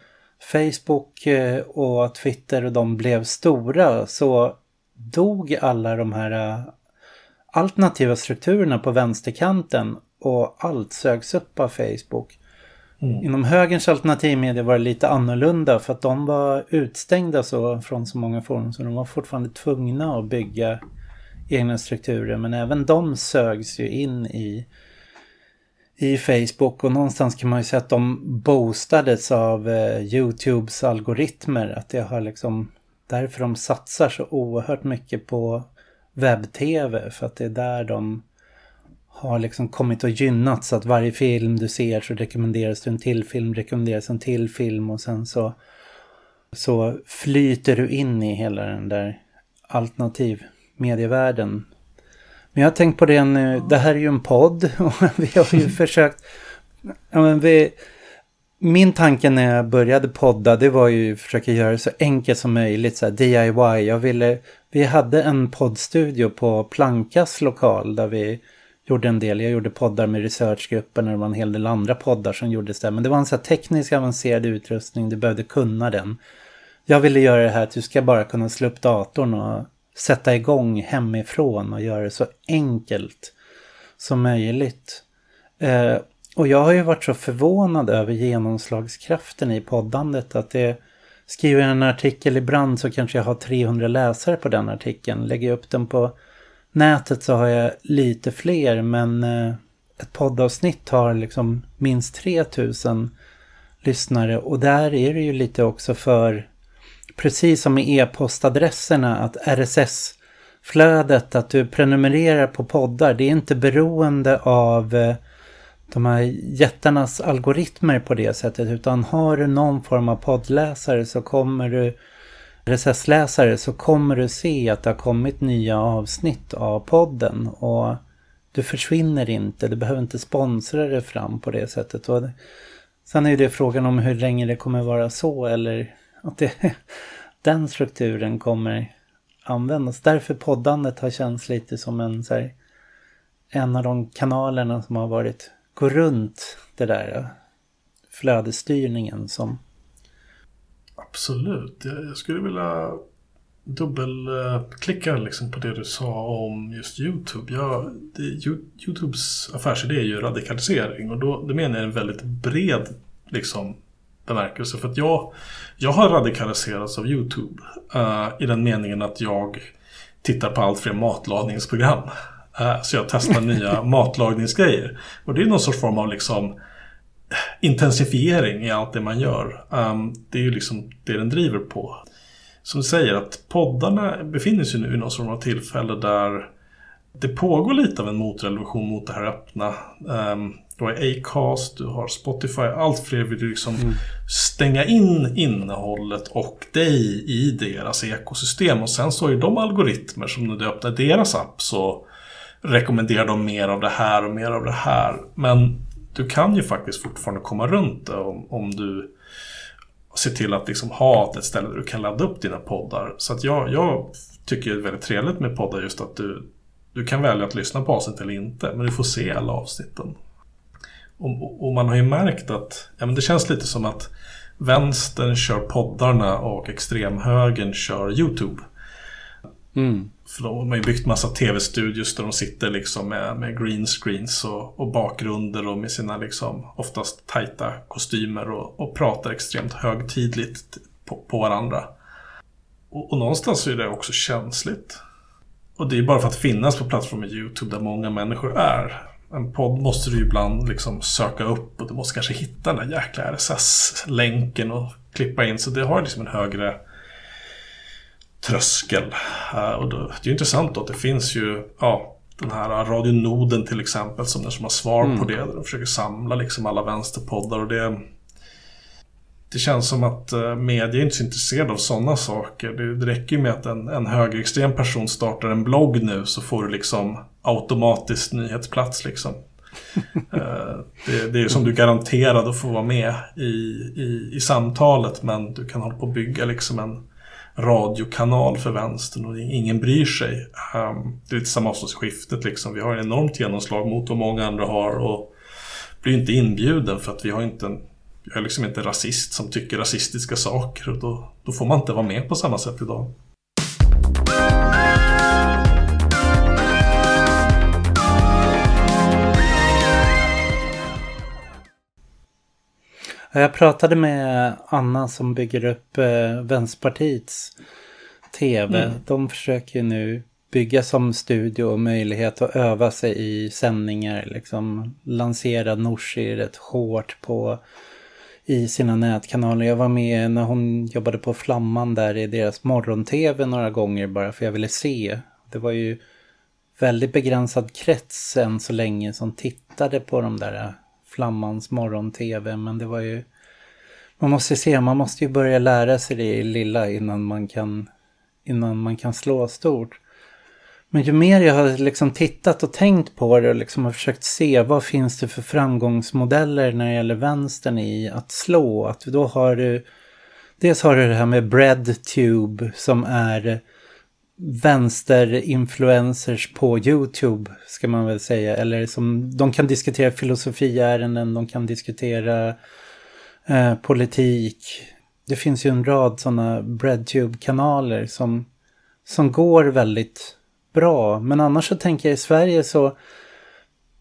[SPEAKER 1] Facebook eh, och Twitter och de blev stora så dog alla de här eh, alternativa strukturerna på vänsterkanten och allt sögs upp av Facebook. Mm. Inom högerns alternativmedia var det lite annorlunda för att de var utstängda så från så många forum så de var fortfarande tvungna att bygga egna strukturer men även de sögs ju in i i Facebook och någonstans kan man ju säga att de boostades av eh, Youtubes algoritmer. Att det har liksom därför de satsar så oerhört mycket på webb-tv för att det är där de har liksom kommit och gynnat så att varje film du ser så rekommenderas du en till film, rekommenderas en till film och sen så, så flyter du in i hela den där alternativ medievärlden. Men jag har tänkt på det nu, det här är ju en podd och vi har ju försökt, ja men vi, min tanke när jag började podda det var ju att försöka göra det så enkelt som möjligt, så här DIY. Jag ville, vi hade en poddstudio på Plankas lokal där vi gjorde en del. Jag gjorde poddar med researchgruppen och det var en hel del andra poddar som gjordes där. Men det var en så här teknisk avancerad utrustning, du behövde kunna den. Jag ville göra det här att du ska bara kunna slå upp datorn och sätta igång hemifrån och göra det så enkelt som möjligt. Eh, och jag har ju varit så förvånad över genomslagskraften i poddandet att det skriver jag en artikel ibland så kanske jag har 300 läsare på den artikeln. Lägger jag upp den på nätet så har jag lite fler men eh, ett poddavsnitt har liksom minst 3000 lyssnare. Och där är det ju lite också för, precis som med e-postadresserna, att RSS-flödet, att du prenumererar på poddar, det är inte beroende av eh, de här jättarnas algoritmer på det sättet. Utan har du någon form av poddläsare så kommer du RSS-läsare så kommer du se att det har kommit nya avsnitt av podden. Och du försvinner inte, du behöver inte sponsra dig fram på det sättet. Och sen är det frågan om hur länge det kommer vara så eller att det, den strukturen kommer användas. Därför poddandet har känts lite som en, så här, en av de kanalerna som har varit gå runt det där flödesstyrningen som...
[SPEAKER 2] Absolut. Jag skulle vilja dubbelklicka eh, liksom på det du sa om just YouTube. Ja, det, YouTubes affärsidé är ju radikalisering och då det menar jag en väldigt bred liksom, bemärkelse. För att jag, jag har radikaliserats av YouTube uh, i den meningen att jag tittar på allt fler matlagningsprogram. Uh, så jag testar nya matlagningsgrejer. Och det är någon sorts form av liksom intensifiering i allt det man gör. Um, det är ju liksom det den driver på som säger att poddarna befinner sig nu i någon form av tillfälle där det pågår lite av en motrevolution mot det här öppna. Um, du har Acast, du har Spotify, allt fler vill liksom mm. stänga in innehållet och dig i deras ekosystem. Och sen så är de algoritmer som när du öppnar deras app så rekommenderar de mer av det här och mer av det här. Men du kan ju faktiskt fortfarande komma runt det om, om du se till att liksom ha ett ställe där du kan ladda upp dina poddar. Så att jag, jag tycker det är väldigt trevligt med poddar just att du, du kan välja att lyssna på avsnitt eller inte, men du får se alla avsnitten. Och, och man har ju märkt att ja, men det känns lite som att vänstern kör poddarna och extremhögern kör YouTube. Mm. För de har ju byggt massa tv-studios där de sitter liksom med, med green screens och, och, bakgrunder och med sina liksom oftast tajta kostymer och, och pratar extremt högtidligt på, på varandra. Och, och, någonstans så är det också känsligt. Och det är bara för att finnas på plattformen YouTube där många människor är. En podd måste du ibland liksom söka upp och du måste kanske hitta den där jäkla RSS-länken och klippa in. Så det har liksom en högre tröskel. Uh, och då, det är intressant då att det finns ju ja, den här Radio Noden till exempel som, som har svar mm. på det. Där de försöker samla liksom alla vänsterpoddar. Och det, det känns som att uh, media är inte så intresserad av sådana saker. Det, det räcker ju med att en, en högerextrem person startar en blogg nu så får du liksom automatiskt nyhetsplats liksom. Eh, det, det, är som du garanterad att få vara med i, i, i samtalet men du kan hålla på och bygga liksom en radiokanal för vänstern och ingen bryr sig. Um, det är lite samma hos skiftet liksom. Vi har en enormt genomslag mot vad många andra har och blir inte inbjuden för att vi har inte en jag är liksom inte rasist som tycker rasistiska saker och då, då får man inte vara med på samma sätt idag.
[SPEAKER 1] Jag pratade med Anna som bygger upp eh, Vänsterpartiets tv. Mm. De försöker nu bygga som studio och möjlighet att öva sig i sändningar. Liksom lansera Norsi rätt hårt på i sina nätkanaler. Jag var med när hon jobbade på Flamman där i deras morgon-tv några gånger bara för jag ville se. Det var ju väldigt begränsad krets än så länge som tittade på de där Flammans morgon-tv. Men det var ju... Man måste se, man måste ju börja lära sig det lilla innan man kan, innan man kan slå stort. Men ju mer jag har liksom tittat och tänkt på det och liksom har försökt se vad finns det för framgångsmodeller när det gäller vänstern i att slå. Att då har du, dels har du det här med breadtube som är vänsterinfluencers på YouTube ska man väl säga. Eller som de kan diskutera filosofiärenden, de kan diskutera eh, politik. Det finns ju en rad sådana BreadTube-kanaler som, som går väldigt bra. Men annars så tänker jag i Sverige så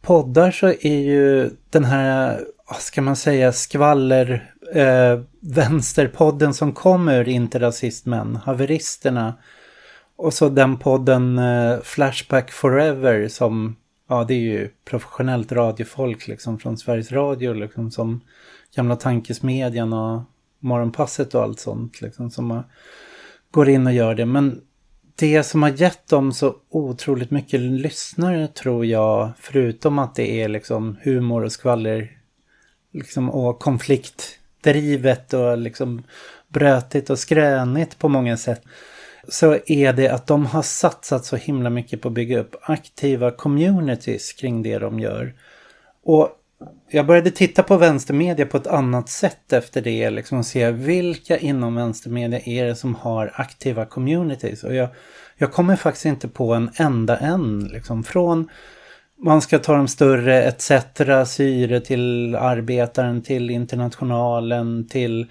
[SPEAKER 1] poddar så är ju den här, ska man säga, skvaller eh, vänsterpodden som kommer Inte rasistmän, haveristerna och så den podden eh, Flashback Forever som, ja det är ju professionellt radiofolk liksom från Sveriges Radio liksom som gamla tankesmedjan och morgonpasset och allt sånt liksom som går in och gör det. Men det som har gett dem så otroligt mycket lyssnare tror jag, förutom att det är liksom humor och skvaller liksom, och konfliktdrivet och liksom brötigt och skränigt på många sätt så är det att de har satsat så himla mycket på att bygga upp aktiva communities kring det de gör. Och jag började titta på vänstermedia på ett annat sätt efter det. Liksom och se vilka inom vänstermedia är det som har aktiva communities. Och jag, jag kommer faktiskt inte på en enda än. Liksom. Från man ska ta de större ETC, Syre till Arbetaren, till Internationalen, till,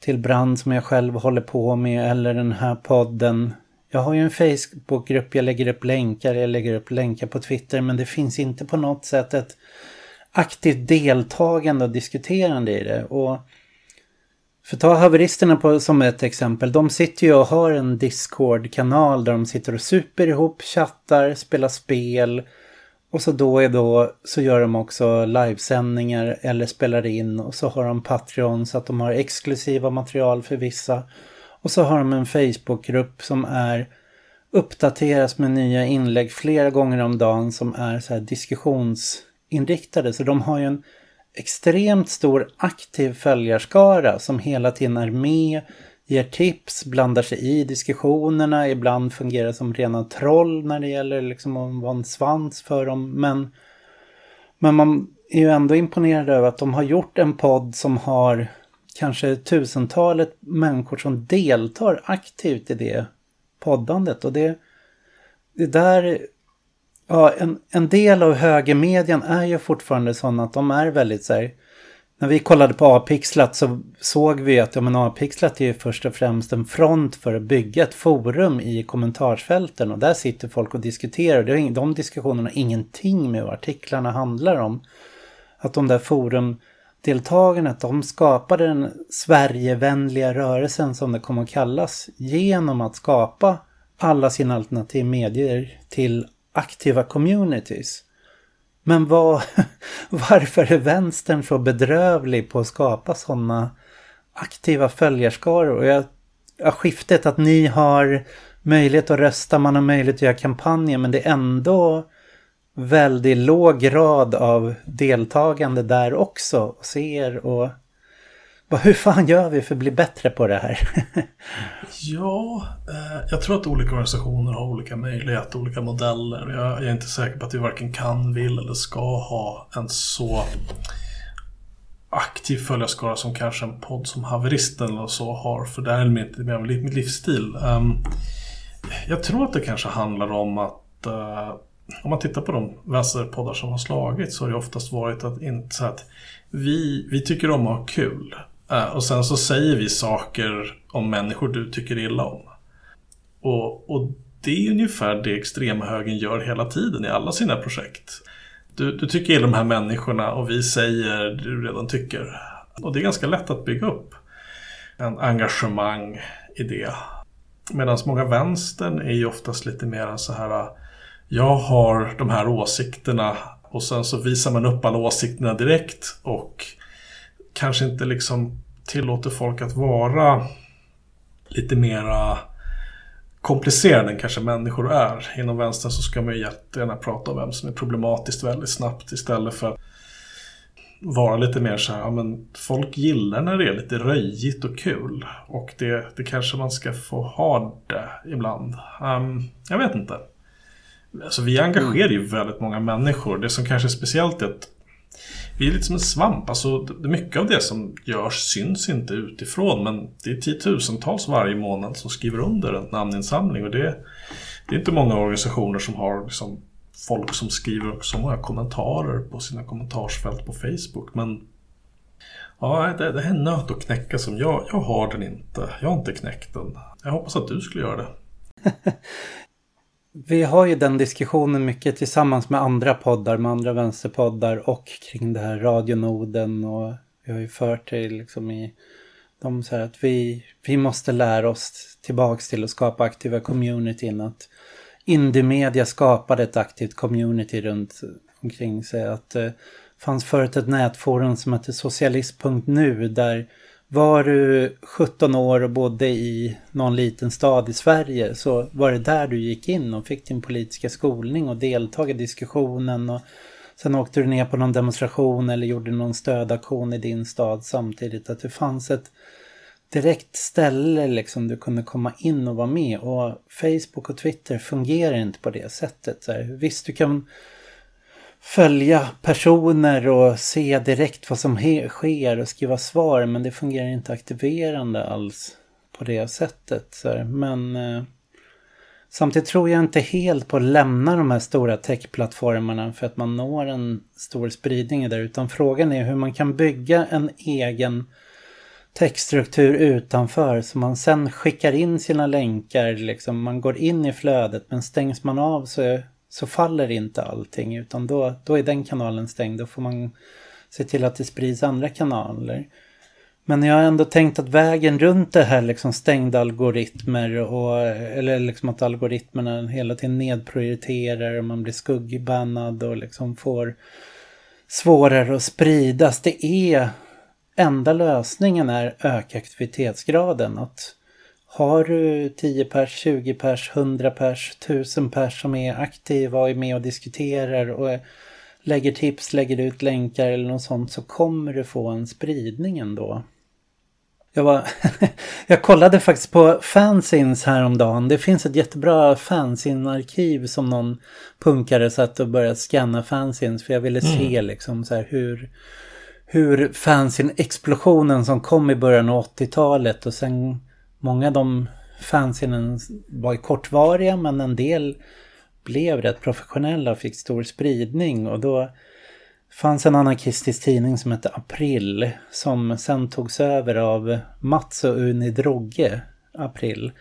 [SPEAKER 1] till Brand som jag själv håller på med eller den här podden. Jag har ju en Facebookgrupp, jag lägger upp länkar, jag lägger upp länkar på Twitter men det finns inte på något sätt ett aktivt deltagande och diskuterande i det. Och för ta haveristerna på, som ett exempel. De sitter ju och har en Discord-kanal där de sitter och super ihop, chattar, spelar spel. Och så då och då så gör de också livesändningar eller spelar in. Och så har de Patreon så att de har exklusiva material för vissa. Och så har de en Facebookgrupp som är uppdateras med nya inlägg flera gånger om dagen som är så här. Så de har ju en extremt stor aktiv följarskara som hela tiden är med, ger tips, blandar sig i diskussionerna, ibland fungerar som rena troll när det gäller liksom att vara en svans för dem. Men, men man är ju ändå imponerad över att de har gjort en podd som har kanske tusentalet människor som deltar aktivt i det poddandet. Och det, det där Ja, en, en del av högermedien är ju fortfarande sådana att de är väldigt så här, när vi kollade på A-pixlat så såg vi att ja, men A-pixlat är ju först och främst en front för att bygga ett forum i kommentarsfälten. Och där sitter folk och diskuterar. Det de diskussionerna har ingenting med vad artiklarna handlar om. Att de där forumdeltagarna, att de skapade den Sverigevänliga rörelsen som det kommer att kallas. Genom att skapa alla sina alternativ medier till aktiva communities. Men vad, varför är vänstern så bedrövlig på att skapa sådana aktiva följarskaror? Och jag, jag skiftet att ni har möjlighet att rösta, man har möjlighet att göra kampanjer, men det är ändå väldigt låg grad av deltagande där också. Ser och hur fan gör vi för att bli bättre på det här?
[SPEAKER 2] ja, eh, jag tror att olika organisationer har olika möjligheter, olika modeller. Jag, jag, är inte säker på att vi varken kan, vill eller ska ha en så aktiv följarskara som kanske en podd som Haveristen eller så har. För det är lite mer av min livsstil. Um, jag tror att det kanske handlar om att uh, om man tittar på de vänsterpoddar som har slagit så har det oftast varit att inte så att vi, vi tycker om att ha kul. Eh, och sen så säger vi saker om människor du tycker illa om. Och, och det är ungefär det extremhögern gör hela tiden i alla sina projekt. Du, du tycker illa om de här människorna och vi säger det du redan tycker. Och det är ganska lätt att bygga upp en engagemang i det. Medan många vänstern är ju oftast lite mer så här ah, jag har de här åsikterna och sen så visar man upp alla åsikterna direkt och kanske inte liksom tillåter folk att vara lite mera komplicerade än kanske människor är. Inom vänstern så ska man ju jättegärna prata om vem som är problematiskt väldigt snabbt istället för att vara lite mer så här, ja men folk gillar när det är lite röjigt och kul. Och det, det kanske man ska få ha det ibland. Um, jag vet inte. Alltså vi engagerar ju väldigt många människor. Det som kanske är speciellt är att vi är lite som en svamp. Alltså, mycket av det som görs syns inte utifrån men det är tiotusentals varje månad som skriver under en namninsamling. Och det, det är inte många organisationer som har liksom, folk som skriver så många kommentarer på sina kommentarsfält på Facebook. Men ja, det, det är en nöt att knäcka som jag, jag har den inte. Jag har inte knäckt den. Jag hoppas att du skulle göra det.
[SPEAKER 1] Vi har ju den diskussionen mycket tillsammans med andra poddar, med andra vänsterpoddar och kring det här radionoden och vi har ju fört det liksom i de så här att vi, vi måste lära oss tillbaks till att skapa aktiva communityn. Att indie-media skapade ett aktivt community runt omkring sig. Att eh, fanns förut ett nätforum som hette socialist.nu där var du 17 år och bodde i någon liten stad i Sverige så var det där du gick in och fick din politiska skolning och deltog i diskussionen och sen åkte du ner på någon demonstration eller gjorde någon stödaktion i din stad samtidigt. Att det fanns ett direkt ställe liksom du kunde komma in och vara med och Facebook och Twitter fungerar inte på det sättet. Så här, visst, du kan följa personer och se direkt vad som sker och skriva svar men det fungerar inte aktiverande alls på det sättet. Så Men eh, samtidigt tror jag inte helt på att lämna de här stora techplattformarna för att man når en stor spridning där utan frågan är hur man kan bygga en egen textstruktur utanför så man sen skickar in sina länkar. Liksom, man går in i flödet men stängs man av så så faller inte allting utan då, då är den kanalen stängd. Då får man se till att det sprids andra kanaler. Men jag har ändå tänkt att vägen runt det här liksom stängda algoritmer och eller liksom att algoritmerna hela tiden nedprioriterar och man blir skuggbannad och liksom får svårare att spridas. Det är enda lösningen är öka aktivitetsgraden. Att har du 10 pers, 20 pers, 100 pers, 1000 pers som är aktiva och är med och diskuterar och lägger tips, lägger ut länkar eller något sånt så kommer du få en spridning ändå. Jag, var jag kollade faktiskt på fanzines häromdagen. Det finns ett jättebra fanzine-arkiv som någon punkare satt och började scanna fanzines för jag ville mm. se liksom så här hur hur fanzine-explosionen som kom i början av 80-talet och sen Många av de fanzinen var ju kortvariga men en del blev rätt professionella och fick stor spridning och då fanns en anarkistisk tidning som hette April som sen togs över av Mats och Uni Drogge, April.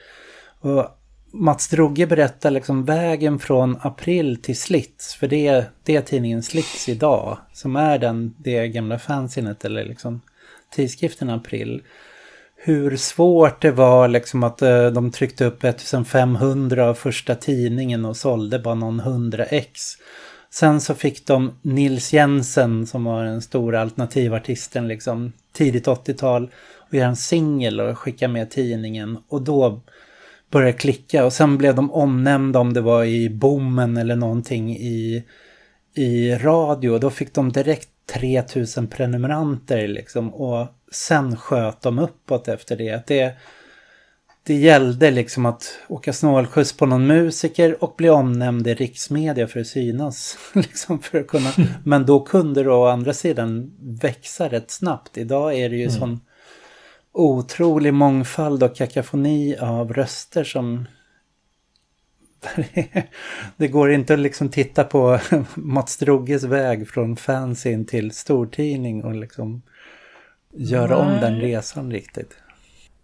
[SPEAKER 1] Och Mats Drogge berättar liksom vägen från April till Slits, för det, det är tidningen Slits idag, som är den, det gamla fanzinet eller liksom tidskriften April hur svårt det var liksom att uh, de tryckte upp 1500 av första tidningen och sålde bara någon 100 ex. Sen så fick de Nils Jensen som var den stora alternativartisten liksom tidigt 80-tal och göra en singel och skicka med tidningen och då började det klicka och sen blev de omnämnda om det var i Bommen eller någonting i, i radio. Då fick de direkt 3000 prenumeranter liksom och sen sköt de uppåt efter det. det. Det gällde liksom att åka snålskjuts på någon musiker och bli omnämnd i riksmedia för att synas. liksom för att kunna. Men då kunde det å andra sidan växa rätt snabbt. Idag är det ju mm. sån otrolig mångfald och kakafoni av röster som det går inte att liksom titta på Mats Droges väg från fanzine till stortidning och liksom göra Nej. om den resan riktigt.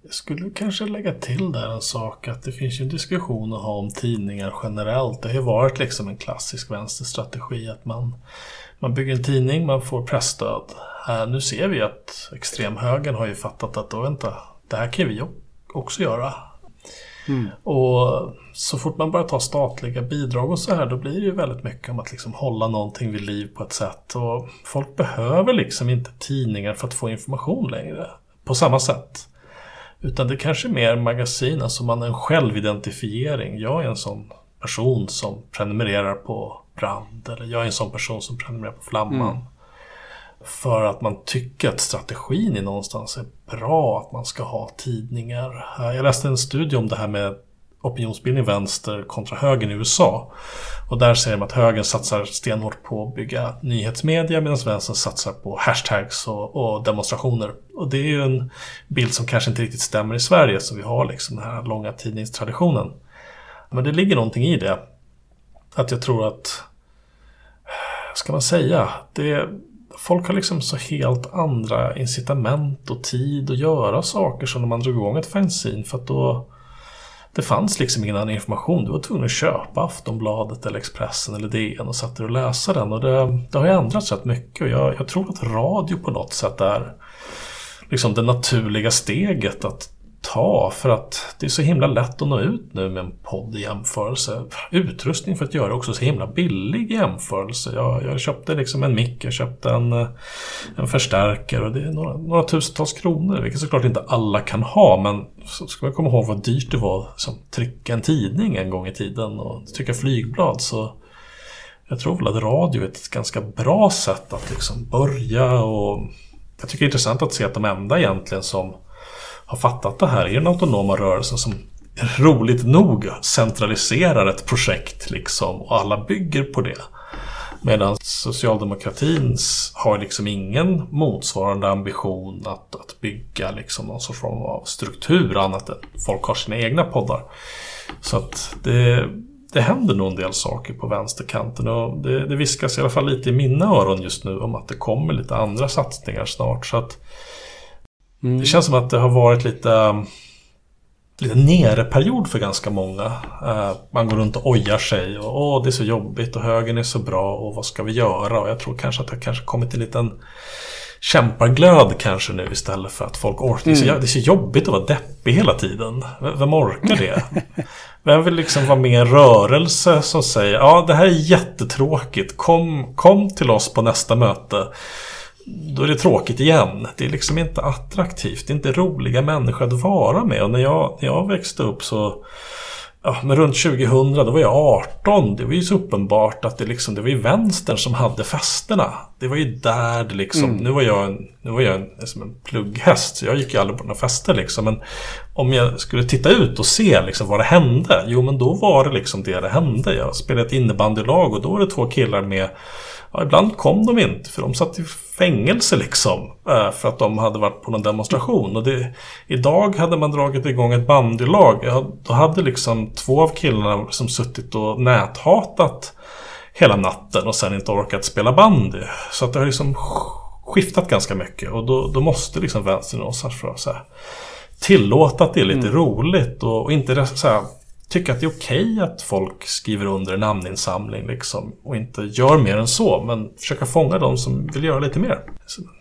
[SPEAKER 2] Jag skulle kanske lägga till där en sak att det finns ju en diskussion att ha om tidningar generellt. Det har ju varit liksom en klassisk vänsterstrategi att man, man bygger en tidning, man får pressstöd. Äh, nu ser vi att extremhögern har ju fattat att då vänta, det här kan vi också göra. Mm. Och så fort man börjar ta statliga bidrag och så här då blir det ju väldigt mycket om att liksom hålla någonting vid liv på ett sätt. Och folk behöver liksom inte tidningar för att få information längre på samma sätt. Utan det kanske är mer magasin, alltså man en självidentifiering. Jag är en sån person som prenumererar på Brand eller jag är en sån person som prenumererar på Flamman. Mm. För att man tycker att strategin är någonstans är bra, att man ska ha tidningar. Jag läste en studie om det här med opinionsbildning vänster kontra högern i USA. Och där säger de att högern satsar stenhårt på att bygga nyhetsmedia medan vänstern satsar på hashtags och, och, demonstrationer. Och det är ju en bild som kanske inte riktigt stämmer i Sverige så vi har liksom den här långa tidningstraditionen. Men det ligger någonting i det. Att jag tror att, ska man säga, det, folk har liksom så helt andra incitament och tid att göra saker som när man drog igång ett fanzine för att då det fanns liksom ingen annan information. Du var tvungen att köpa Aftonbladet eller Expressen eller DN och satt och läsa den. Och det, det har ju ändrats rätt mycket och jag, jag, tror att radio på något sätt är liksom det naturliga steget att ta för att det är så himla lätt att nå ut nu med en podd i jämförelse. Utrustning för att göra också så himla billig i jämförelse. Jag, jag köpte liksom en mick, jag köpte en, en förstärkare och det är några, några tusentals kronor. Vilket såklart inte alla kan ha men så ska man komma ihåg vad dyrt det var som trycka en tidning en gång i tiden och trycka flygblad. så jag tror väl att radio är ett ganska bra sätt att liksom börja och jag tycker det är intressant att se att de enda egentligen som har fattat det här är den autonoma rörelsen som roligt nog centraliserar ett projekt liksom och alla bygger på det. Medan socialdemokratin har liksom ingen motsvarande ambition att, att bygga liksom någon sorts form av struktur annat än folk har sina egna poddar. Så att det, det händer nog en del saker på vänsterkanten och det, det viskas i alla fall lite i mina öron just nu om att det kommer lite andra satsningar snart. Så att mm. Det känns som att det har varit lite lite nere-period för ganska många. Uh, man går runt och ojar sig och åh, det är så jobbigt och högen är så bra och vad ska vi göra? Och jag tror kanske att det kanske kommit en liten kämpaglöd kanske nu istället för att folk orkar. Mm. Det är så jobbigt att vara deppig hela tiden. Vem orkar det? Vem vill liksom vara med i en rörelse som säger ja det här är jättetråkigt. Kom, kom till oss på nästa möte. Då är det tråkigt igen. Det är liksom inte attraktivt. Det är inte roliga människor att vara med. Och när jag, när jag växte upp så Ja, men runt 2000 då var jag 18. Det var ju så uppenbart att det, liksom, det var ju vänstern som hade festerna. Det var ju där det liksom... Mm. Nu var jag, en, nu var jag en, liksom en plugghäst så jag gick ju aldrig på några fester liksom. Men om jag skulle titta ut och se liksom vad det hände. Jo men då var det liksom det det hände. Jag spelade ett innebandylag och då var det två killar med Ja, ibland kom de inte för de satt i fängelse liksom. Eh, för att de hade varit på någon demonstration. Och det, idag hade man dragit igång ett bandylag. Då hade liksom två av killarna som suttit och näthatat hela natten och sen inte orkat spela bandy. Så att det har liksom skiftat ganska mycket. Och då, då måste liksom vänstern någonstans för att så här, tillåta att det är lite mm. roligt. Och, och inte så här, tycka att det är okej okay att folk skriver under en namninsamling liksom, och inte gör mer än så, men försöka fånga de som vill göra lite mer.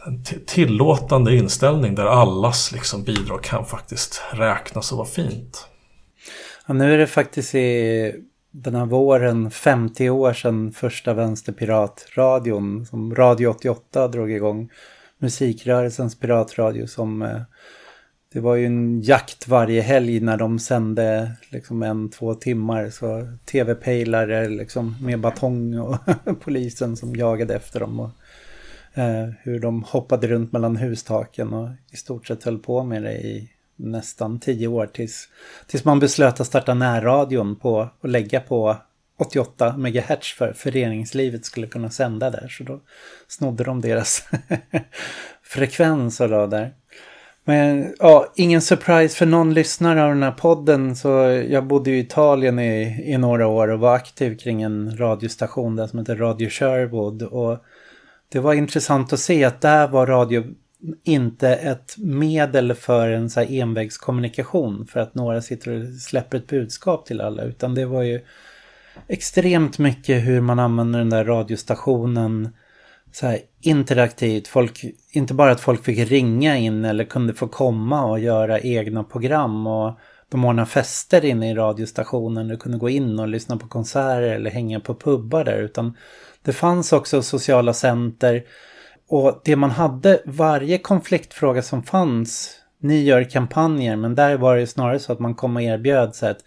[SPEAKER 2] En tillåtande inställning där allas liksom, bidrag kan faktiskt räknas och vara fint.
[SPEAKER 1] Ja, nu är det faktiskt i den här våren 50 år sedan första vänsterpiratradion som Radio 88 drog igång musikrörelsens piratradio som eh, det var ju en jakt varje helg när de sände liksom en, två timmar. Så tv-pejlare liksom med batong och polisen som jagade efter dem. Och, eh, hur de hoppade runt mellan hustaken och i stort sett höll på med det i nästan tio år. Tills, tills man beslöt att starta närradion på och lägga på 88 MHz för föreningslivet skulle kunna sända där. Så då snodde de deras frekvens och där. Men ja, ingen surprise för någon lyssnare av den här podden. Så jag bodde i Italien i, i några år och var aktiv kring en radiostation där som heter Radio Sherwood. Och det var intressant att se att där var radio inte ett medel för en så här envägskommunikation för att några sitter och släpper ett budskap till alla. Utan det var ju extremt mycket hur man använder den där radiostationen så här interaktivt. Folk, inte bara att folk fick ringa in eller kunde få komma och göra egna program och de ordnade fester inne i radiostationen. Du kunde gå in och lyssna på konserter eller hänga på pubbar där utan det fanns också sociala center och det man hade, varje konfliktfråga som fanns, ni gör kampanjer men där var det snarare så att man kom och erbjöd så att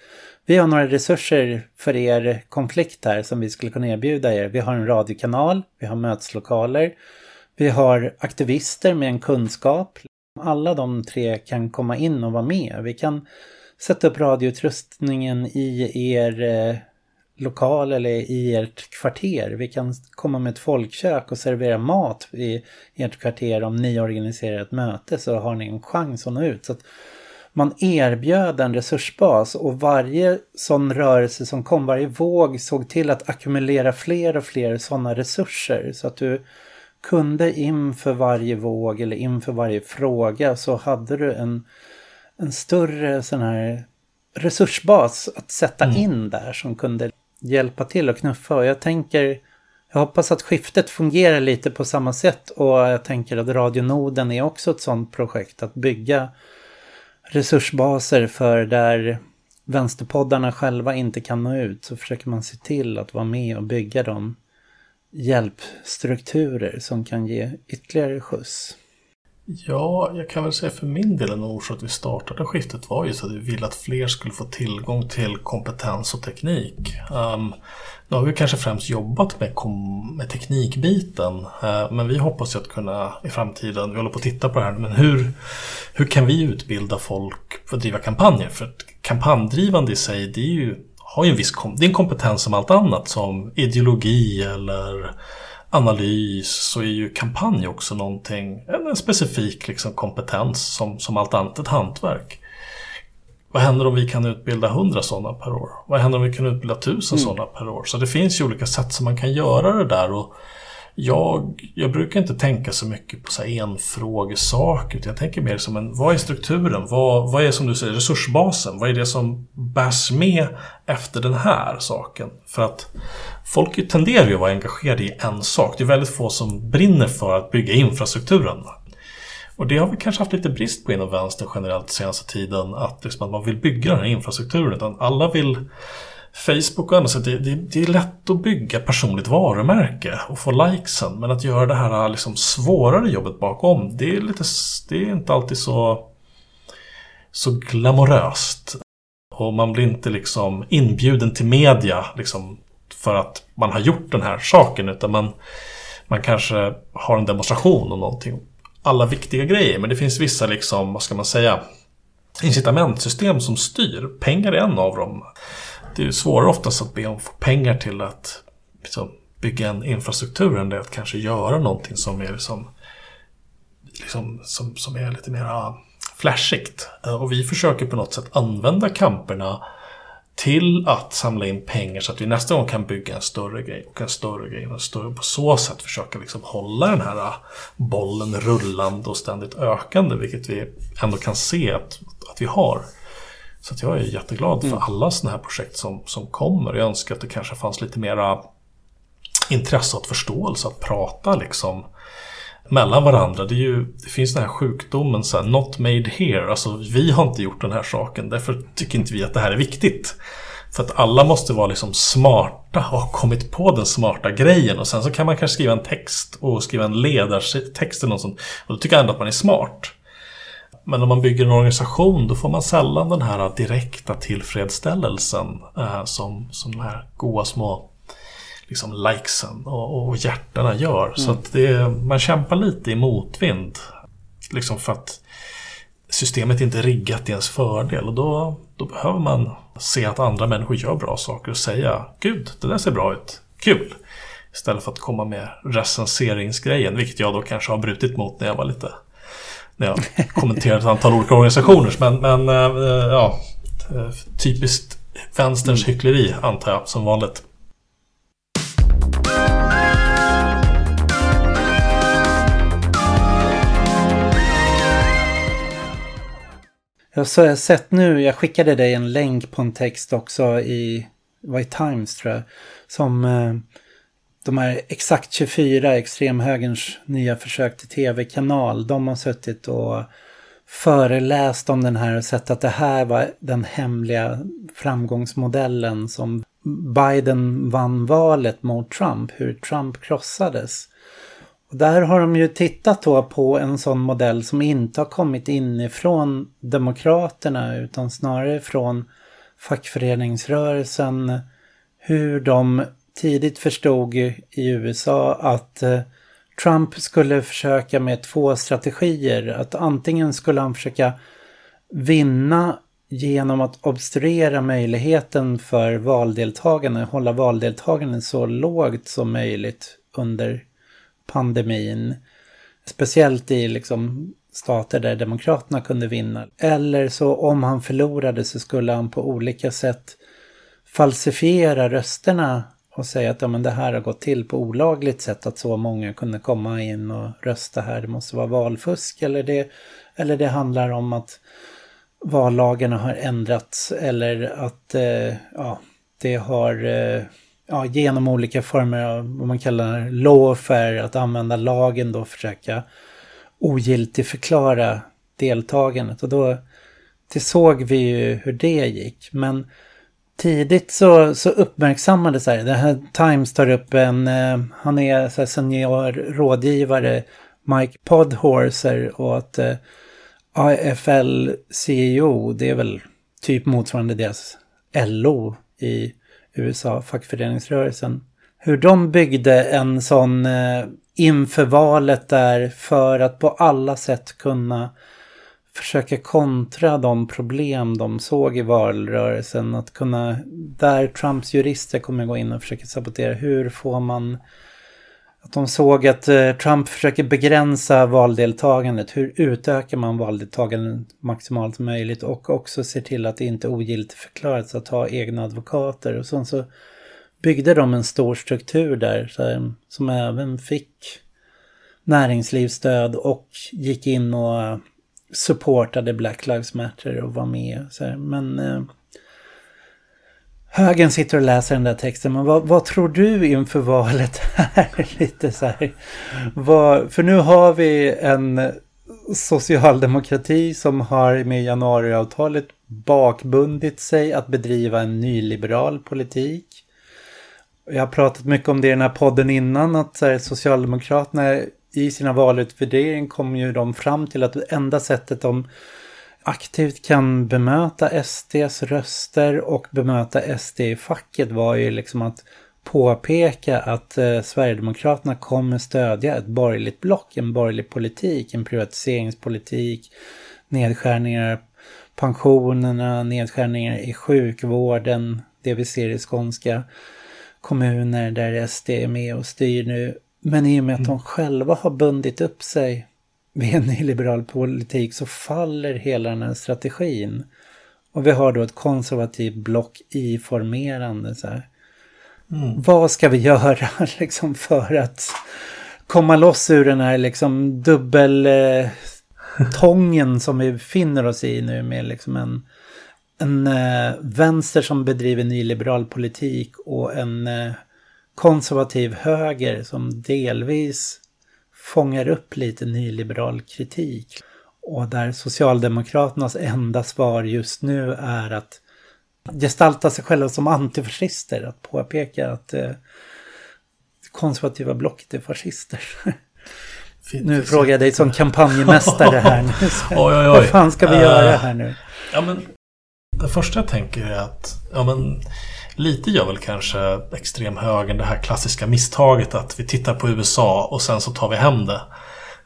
[SPEAKER 1] vi har några resurser för er konflikt här som vi skulle kunna erbjuda er. Vi har en radiokanal, vi har möteslokaler, vi har aktivister med en kunskap. Alla de tre kan komma in och vara med. Vi kan sätta upp radioutrustningen i er eh, lokal eller i ert kvarter. Vi kan komma med ett folkkök och servera mat i ert kvarter om ni organiserar ett möte så har ni en chans att nå ut. Så att man erbjöd en resursbas och varje sån rörelse som kom, varje våg såg till att ackumulera fler och fler sådana resurser så att du kunde inför varje våg eller inför varje fråga så hade du en, en större sån här resursbas att sätta mm. in där som kunde hjälpa till och knuffa. Och jag tänker, jag hoppas att skiftet fungerar lite på samma sätt och jag tänker att Radionoden är också ett sådant projekt att bygga resursbaser för där vänsterpoddarna själva inte kan nå ut så försöker man se till att vara med och bygga de hjälpstrukturer som kan ge ytterligare skjuts.
[SPEAKER 2] Ja, jag kan väl säga för min del en orsak att vi startade skiftet var just att vi ville att fler skulle få tillgång till kompetens och teknik. Um, nu har vi kanske främst jobbat med, med teknikbiten, uh, men vi hoppas ju att kunna i framtiden, vi håller på att titta på det här, men hur, hur kan vi utbilda folk för att driva kampanjer? För att kampanjdrivande i sig, det är ju, har ju en viss det är en kompetens som allt annat, som ideologi eller analys så är ju kampanj också någonting, en specifik liksom kompetens som, som allt annat, ett hantverk. Vad händer om vi kan utbilda hundra sådana per år? Vad händer om vi kan utbilda tusen mm. sådana per år? Så det finns ju olika sätt som man kan göra det där. Och jag, jag brukar inte tänka så mycket på så här enfrågesaker. Utan jag tänker mer som en, vad är strukturen? Vad, vad är som du säger resursbasen? Vad är det som bärs med efter den här saken? För att folk tenderar ju att vara engagerade i en sak. Det är väldigt få som brinner för att bygga infrastrukturen. Och det har vi kanske haft lite brist på inom vänstern generellt senaste tiden. Att, liksom, att man vill bygga den här infrastrukturen. Utan alla vill Facebook och annat, det, det, det, är lätt att bygga personligt varumärke och få likesen. Men att göra det här liksom svårare jobbet bakom, det är, lite, det är inte alltid så, så glamoröst. Och man blir inte liksom inbjuden till media liksom, för att man har gjort den här saken. Utan man, man kanske har en demonstration om någonting. Alla viktiga grejer, men det finns vissa, liksom, vad ska man säga, incitamentsystem som styr. Pengar är en av dem det är svårare oftast att be om pengar till att liksom, bygga en infrastruktur än det att kanske göra någonting som är, liksom, liksom, som, som är lite mer flashigt. Eh, och vi försöker på något sätt använda kamperna till att samla in pengar så att vi nästa gång kan bygga en större grej och en större grej och en större. På så sätt försöka liksom hålla den här eh, bollen rullande och ständigt ökande, vilket vi ändå kan se att, att vi har. Så jag är jätteglad för mm. alla sådana här projekt som, som kommer. Jag önskar att det kanske fanns lite mera intresse och förståelse att prata liksom mellan varandra. Det, ju, det finns den här sjukdomen, så här, not made here. Alltså vi har inte gjort den här saken, därför tycker inte vi att det här är viktigt. För att alla måste vara liksom smarta och ha kommit på den smarta grejen. Och sen så kan man kanske skriva en text och skriva en ledartext eller något sånt. Och då tycker jag ändå att man är smart. Men om man bygger en organisation då får man sällan den här direkta tillfredsställelsen eh, som, som de här goa små liksom likesen och, och hjärtarna gör. Mm. Så att det, man kämpar lite i motvind. Liksom för att systemet inte är riggat i ens fördel. Och då, då behöver man se att andra människor gör bra saker och säga Gud, det där ser bra ut. Kul! Istället för att komma med recenseringsgrejen, vilket jag då kanske har brutit mot när jag var lite när jag kommenterat ett antal olika organisationer. Men, men äh, ja, typiskt vänsterns mm. hyckleri antar jag som vanligt.
[SPEAKER 1] Jag har sett nu, jag skickade dig en länk på en text också i, var i Times tror jag, som eh, de här Exakt 24, extremhögerns nya försök till tv-kanal, de har suttit och föreläst om den här och sett att det här var den hemliga framgångsmodellen som Biden vann valet mot Trump, hur Trump krossades. Och där har de ju tittat då på en sån modell som inte har kommit inifrån Demokraterna utan snarare från fackföreningsrörelsen, hur de tidigt förstod i USA att eh, Trump skulle försöka med två strategier. Att antingen skulle han försöka vinna genom att obstruera möjligheten för valdeltagande, hålla valdeltagandet så lågt som möjligt under pandemin. Speciellt i liksom stater där Demokraterna kunde vinna. Eller så om han förlorade så skulle han på olika sätt falsifiera rösterna och säga att ja, men det här har gått till på olagligt sätt att så många kunde komma in och rösta här. Det måste vara valfusk eller det, eller det handlar om att vallagarna har ändrats eller att eh, ja, det har eh, ja, genom olika former av vad man kallar lawfare, att använda lagen då försöka ogiltigförklara deltagandet. Och då det såg vi ju hur det gick. Men tidigt så, så uppmärksammades det här. Det här Times tar upp en, eh, han är så här senior rådgivare, Mike Podhorser och att eh, AFL CEO, det är väl typ motsvarande deras LO i USA, fackföreningsrörelsen. Hur de byggde en sån eh, inför valet där för att på alla sätt kunna försöka kontra de problem de såg i valrörelsen. Att kunna, där Trumps jurister kommer gå in och försöka sabotera, hur får man att de såg att eh, Trump försöker begränsa valdeltagandet. Hur utökar man valdeltagandet maximalt möjligt och också ser till att det inte ogiltigt förklaras att ha egna advokater. Och sen så byggde de en stor struktur där här, som även fick näringslivsstöd och gick in och supportade Black Lives Matter och var med. Så här. Men eh, högen sitter och läser den där texten. Men vad, vad tror du inför valet här? Lite så här. Vad, för nu har vi en socialdemokrati som har med januariavtalet bakbundit sig att bedriva en nyliberal politik. Jag har pratat mycket om det i den här podden innan att här, Socialdemokraterna i sina valutvärdering kom ju de fram till att det enda sättet de aktivt kan bemöta SDs röster och bemöta SD i facket var ju liksom att påpeka att eh, Sverigedemokraterna kommer stödja ett borgerligt block, en borgerlig politik, en privatiseringspolitik, nedskärningar pensionerna, nedskärningar i sjukvården, det vi ser i skånska kommuner där SD är med och styr nu. Men i och med att de mm. själva har bundit upp sig med en nyliberal politik så faller hela den här strategin. Och vi har då ett konservativt block i formerande. Så här. Mm. Vad ska vi göra liksom för att komma loss ur den här liksom dubbeltången eh, som vi befinner oss i nu med liksom en, en eh, vänster som bedriver nyliberal politik och en eh, konservativ höger som delvis fångar upp lite nyliberal kritik. Och där Socialdemokraternas enda svar just nu är att gestalta sig själva som antifascister. Att påpeka att eh, konservativa blocket är fascister. nu frågar jag dig som kampanjmästare här. Nu. oj, oj, oj. Vad fan ska vi uh, göra här nu?
[SPEAKER 2] Ja, men det första jag tänker är att ja, men, Lite gör väl kanske extremhögern det här klassiska misstaget att vi tittar på USA och sen så tar vi hem det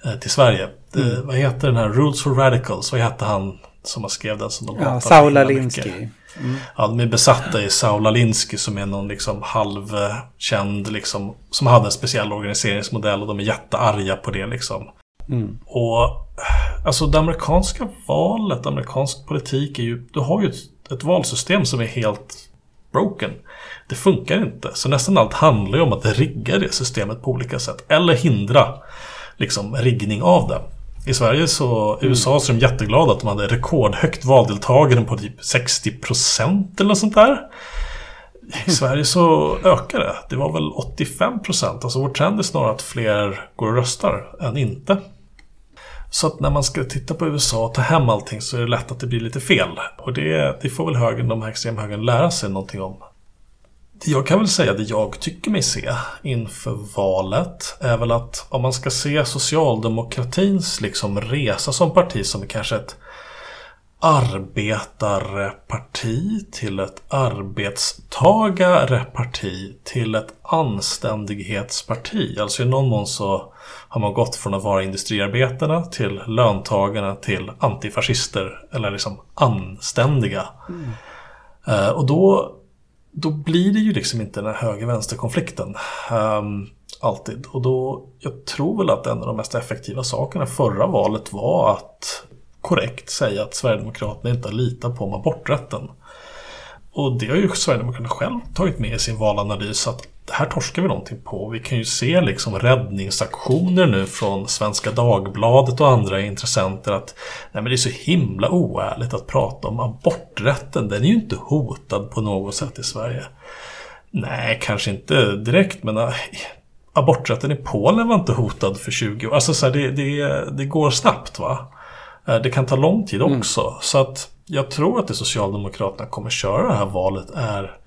[SPEAKER 2] eh, till Sverige. Mm. Det, vad heter den här Rules for Radicals? Vad heter han som har skrev den som de
[SPEAKER 1] Ja, Saul Alinsky. Mm.
[SPEAKER 2] Ja, de är besatta i Saul Alinsky som är någon liksom halvkänd liksom, som hade en speciell organiseringsmodell och de är jättearga på det liksom. Mm. Och alltså det amerikanska valet, amerikansk politik är ju, du har ju ett, ett valsystem som är helt broken. Det funkar inte. Så nästan allt handlar ju om att rigga det systemet på olika sätt. Eller hindra liksom riggning av det. I Sverige så, mm. USA så är de jätteglada att de hade rekordhögt valdeltagande på typ 60% eller något sånt där. I Sverige så ökar det. Det var väl 85%. Alltså vår trend är snarare att fler går och röstar än inte. Så att när man ska titta på USA och ta hem allting så är det lätt att det blir lite fel. Och det, det får väl högern, de här extremhögern lära sig någonting om. Jag kan väl säga det jag tycker mig se inför valet är väl att om man ska se socialdemokratins liksom resa som parti som kanske ett arbetarparti till ett arbetstagareparti till ett anständighetsparti. Alltså i någon mån så har man gått från att vara industriarbetarna till löntagarna till antifascister eller liksom anständiga. Mm. Uh, och då, då blir det ju liksom inte den här höger-vänster-konflikten. Um, alltid. Och då, jag tror väl att en av de mest effektiva sakerna förra valet var att korrekt säga att Sverigedemokraterna inte litar på aborträtten. Och det har ju Sverigedemokraterna själv tagit med i sin valanalys att det här torskar vi någonting på. Vi kan ju se liksom räddningsaktioner nu från Svenska Dagbladet och andra intressenter att nej men det är så himla oärligt att prata om aborträtten. Den är ju inte hotad på något sätt i Sverige. Nej, kanske inte direkt men äh, aborträtten i Polen var inte hotad för 20 år. Alltså så här, det, det, det går snabbt va. Äh, det kan ta lång tid mm. också. Mm. Så att jag tror att det Socialdemokraterna kommer köra det här valet är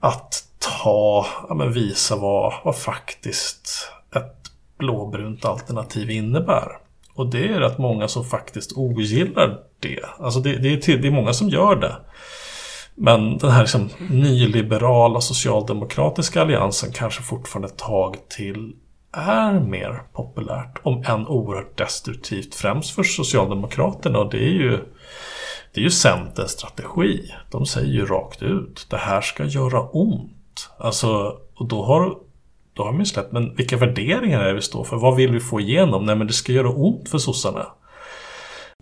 [SPEAKER 2] att ta, ja, men visa vad, vad faktiskt ett blåbrunt alternativ innebär. Och det är rätt många som faktiskt ogillar det. Alltså det, det, är, till, det är många som gör det. Men den här liksom nyliberala socialdemokratiska alliansen kanske fortfarande ett tag till är mer populärt. Om än oerhört destruktivt främst för Socialdemokraterna. Och det är ju, det är ju Centerns strategi. De säger ju rakt ut. Det här ska göra ont. Alltså, och då har, då har man ju släppt. Men vilka värderingar är det vi står för? Vad vill vi få igenom? Nej men det ska göra ont för sossarna.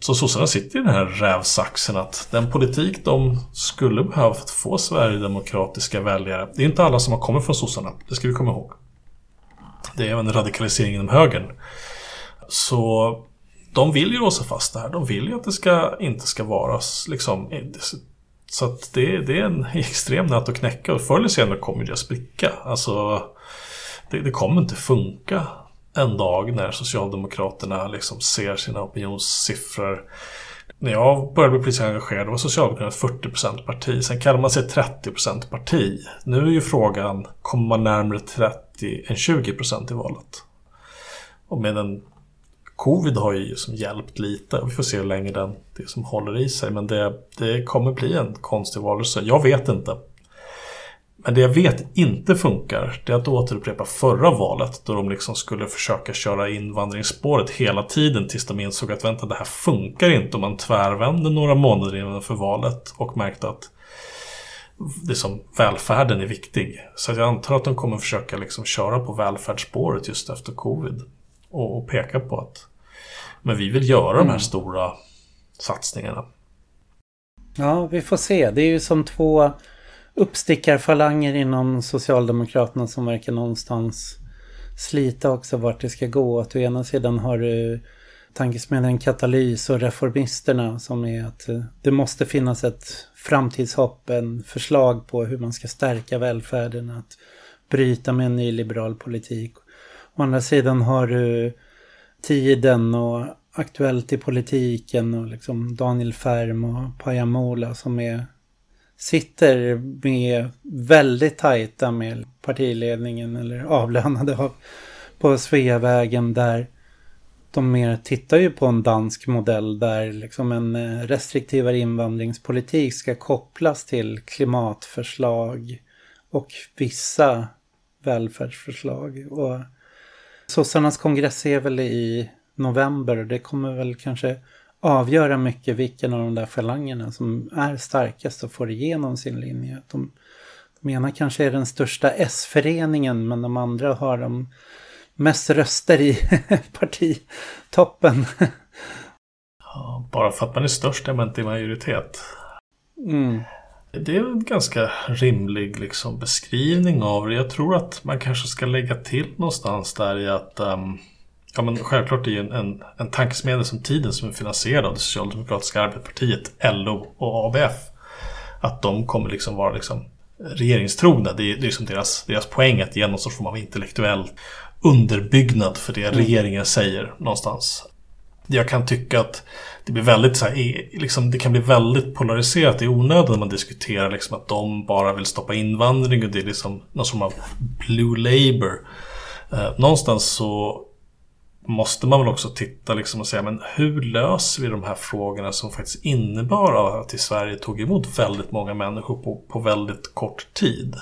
[SPEAKER 2] Så sossarna sitter i den här rävsaxen att den politik de skulle behöva för att få sverigedemokratiska väljare. Det är inte alla som har kommit från sossarna. Det ska vi komma ihåg. Det är även radikalisering inom högern. Så de vill ju låsa fast det här. De vill ju att det ska, inte ska vara liksom... Så att det, det är en extrem nöt att knäcka och förr eller senare kommer det att spricka. Alltså, det, det kommer inte funka en dag när Socialdemokraterna liksom ser sina opinionssiffror. När jag började bli politiskt engagerad var Socialdemokraterna ett 40% parti. Sen kallade man sig 30% parti. Nu är ju frågan, kommer man närmare 30 än 20% i valet? Och med en Covid har ju som hjälpt lite. Vi får se hur länge den, det som håller i sig. Men det, det kommer bli en konstig valrörelse. Jag vet inte. Men det jag vet inte funkar, det är att återupprepa förra valet då de liksom skulle försöka köra invandringsspåret hela tiden tills de insåg att vänta, det här funkar inte om man tvärvände några månader innan för valet och märkte att liksom, välfärden är viktig. Så jag antar att de kommer försöka liksom köra på välfärdsspåret just efter covid och, och peka på att men vi vill göra mm. de här mm. stora satsningarna.
[SPEAKER 1] Ja, vi får se. Det är ju som två uppstickarfalanger inom Socialdemokraterna som verkar någonstans slita också vart det ska gå. Att å ena sidan har du tankesmedjan Katalys och reformisterna som är att eh, det måste finnas ett framtidshopp, en förslag på hur man ska stärka välfärden, att bryta med en nyliberal politik. Å andra sidan har du tiden och Aktuellt i politiken och liksom Daniel Färm och Pajamola som är sitter med väldigt tajta med partiledningen eller avlönade av, på Sveavägen där de mer tittar ju på en dansk modell där liksom en eh, restriktivare invandringspolitik ska kopplas till klimatförslag och vissa välfärdsförslag. Och sossarnas kongress är väl i november och det kommer väl kanske avgöra mycket vilken av de där falangerna som är starkast och får igenom sin linje. De, de ena kanske är den största S-föreningen men de andra har de mest röster i partitoppen.
[SPEAKER 2] Ja, bara för att man är störst är man inte i majoritet.
[SPEAKER 1] Mm.
[SPEAKER 2] Det är en ganska rimlig liksom, beskrivning av det. Jag tror att man kanske ska lägga till någonstans där i att um, Ja men självklart är ju en, en, en tankesmedja som Tiden som är finansierad av det Socialdemokratiska Arbetspartiet, LO och ABF. Att de kommer liksom vara liksom regeringstrogna. Det är, det är liksom deras, deras poäng att ge någon sorts form av intellektuell underbyggnad för det mm. regeringen säger någonstans. Jag kan tycka att det blir väldigt så här, liksom, det kan bli väldigt polariserat i onödan när man diskuterar liksom att de bara vill stoppa invandring och det är liksom någon form av blue labour. Eh, någonstans så måste man väl också titta liksom och säga men hur löser vi de här frågorna som faktiskt innebar att i Sverige tog emot väldigt många människor på, på väldigt kort tid.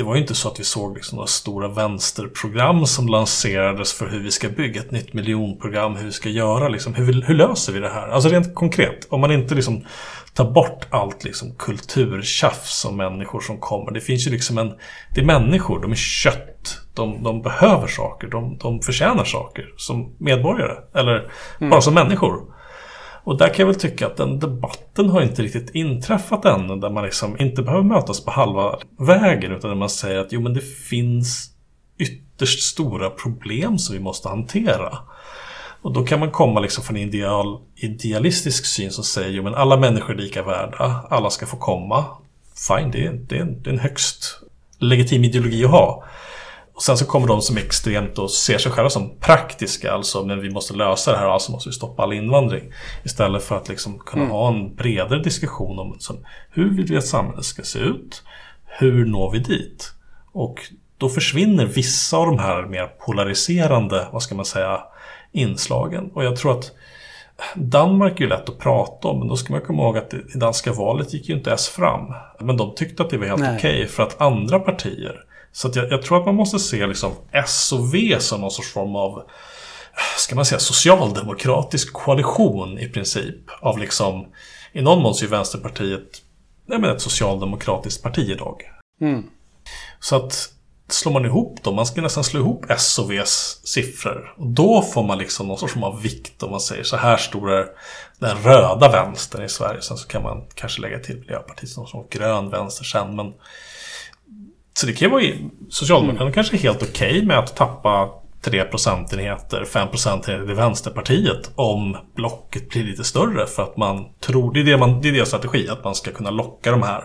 [SPEAKER 2] Det var ju inte så att vi såg liksom några stora vänsterprogram som lanserades för hur vi ska bygga ett nytt miljonprogram, hur vi ska göra, liksom, hur, hur löser vi det här? Alltså rent konkret, om man inte liksom tar bort allt liksom kulturtjafs om människor som kommer. Det finns ju liksom en... Det är människor, de är kött. De, de behöver saker, de, de förtjänar saker som medborgare. Eller mm. bara som människor. Och där kan jag väl tycka att den debatten har inte riktigt inträffat ännu. Där man liksom inte behöver mötas på halva vägen. Utan där man säger att jo men det finns ytterst stora problem som vi måste hantera. Och då kan man komma liksom från en ideal, idealistisk syn som säger att alla människor är lika värda, alla ska få komma. Fine, det är, det är, en, det är en högst legitim ideologi att ha. Och sen så kommer de som extremt och ser sig själva som praktiska, alltså men vi måste lösa det här, alltså måste vi stoppa all invandring. Istället för att liksom kunna mm. ha en bredare diskussion om som, hur vill vi att samhället ska se ut? Hur når vi dit? Och då försvinner vissa av de här mer polariserande, vad ska man säga, inslagen. Och jag tror att Danmark är ju lätt att prata om, men då ska man komma ihåg att det danska valet gick ju inte ens fram. Men de tyckte att det var helt okej okay för att andra partier så jag, jag, tror att man måste se liksom S och V som någon sorts form av ska man säga, socialdemokratisk koalition i princip. Av liksom, i någon mån så är Vänsterpartiet nej men ett socialdemokratiskt parti idag. Mm. Så att slår man ihop dem, man ska nästan slå ihop S och Vs siffror. Och då får man liksom någon sorts av vikt om man säger så här stor är den röda vänstern i Sverige. Sen så kan man kanske lägga till Miljöpartiet som, som grön vänster sen. Men så det kan ju vara Socialdemokraterna mm. kanske är helt okej okay med att tappa 3 procentenheter, 5 procentenheter i Vänsterpartiet om blocket blir lite större för att man tror, det är, det man, det är deras strategi, att man ska kunna locka de här.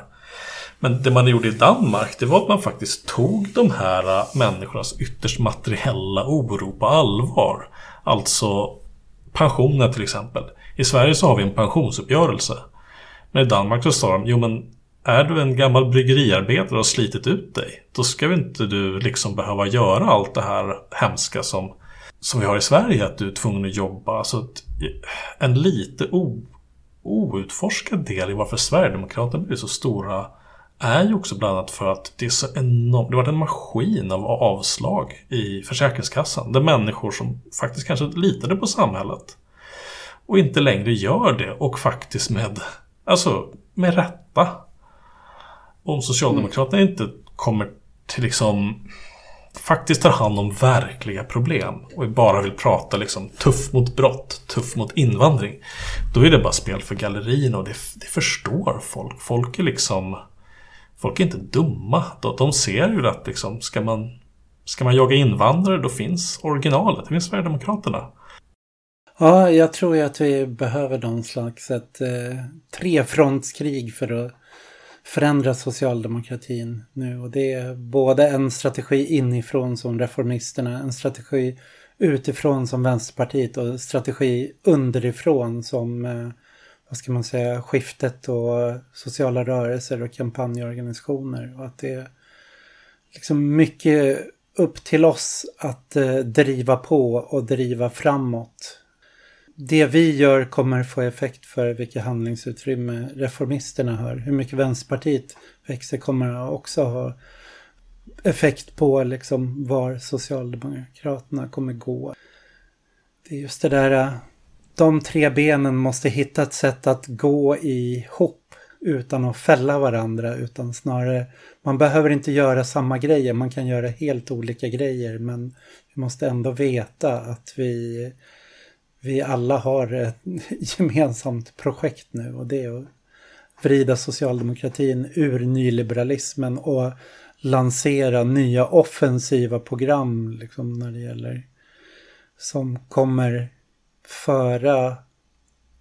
[SPEAKER 2] Men det man gjorde i Danmark, det var att man faktiskt tog de här äh, människornas ytterst materiella oro på allvar. Alltså pensioner till exempel. I Sverige så har vi en pensionsuppgörelse. Men i Danmark så sa de, jo men är du en gammal bryggeriarbetare och har slitit ut dig, då ska väl inte du liksom behöva göra allt det här hemska som, som vi har i Sverige, att du är tvungen att jobba. Alltså en lite o, outforskad del i varför Sverigedemokraterna blir så stora är ju också bland annat för att det är så enormt, det har varit en maskin av avslag i Försäkringskassan. Där människor som faktiskt kanske litade på samhället och inte längre gör det och faktiskt med, alltså med rätta om Socialdemokraterna mm. inte kommer till liksom faktiskt tar hand om verkliga problem och bara vill prata liksom tuff mot brott, tuff mot invandring. Då är det bara spel för gallerierna och det, det förstår folk. Folk är liksom Folk är inte dumma. De, de ser ju att liksom, ska man, ska man jaga invandrare då finns originalet, det finns Sverigedemokraterna.
[SPEAKER 1] Ja, jag tror ju att vi behöver någon slags ett eh, trefrontskrig för att förändra socialdemokratin nu. Och det är både en strategi inifrån som Reformisterna, en strategi utifrån som Vänsterpartiet och strategi underifrån som, eh, vad ska man säga, skiftet och sociala rörelser och kampanjorganisationer. Och att det är liksom mycket upp till oss att eh, driva på och driva framåt det vi gör kommer få effekt för vilket handlingsutrymme reformisterna har. Hur mycket Vänsterpartiet växer kommer också ha effekt på liksom var Socialdemokraterna kommer gå. Det är just det där, äh, de tre benen måste hitta ett sätt att gå ihop utan att fälla varandra utan snarare, man behöver inte göra samma grejer, man kan göra helt olika grejer men vi måste ändå veta att vi vi alla har ett gemensamt projekt nu och det är att vrida socialdemokratin ur nyliberalismen och lansera nya offensiva program liksom när det gäller som kommer föra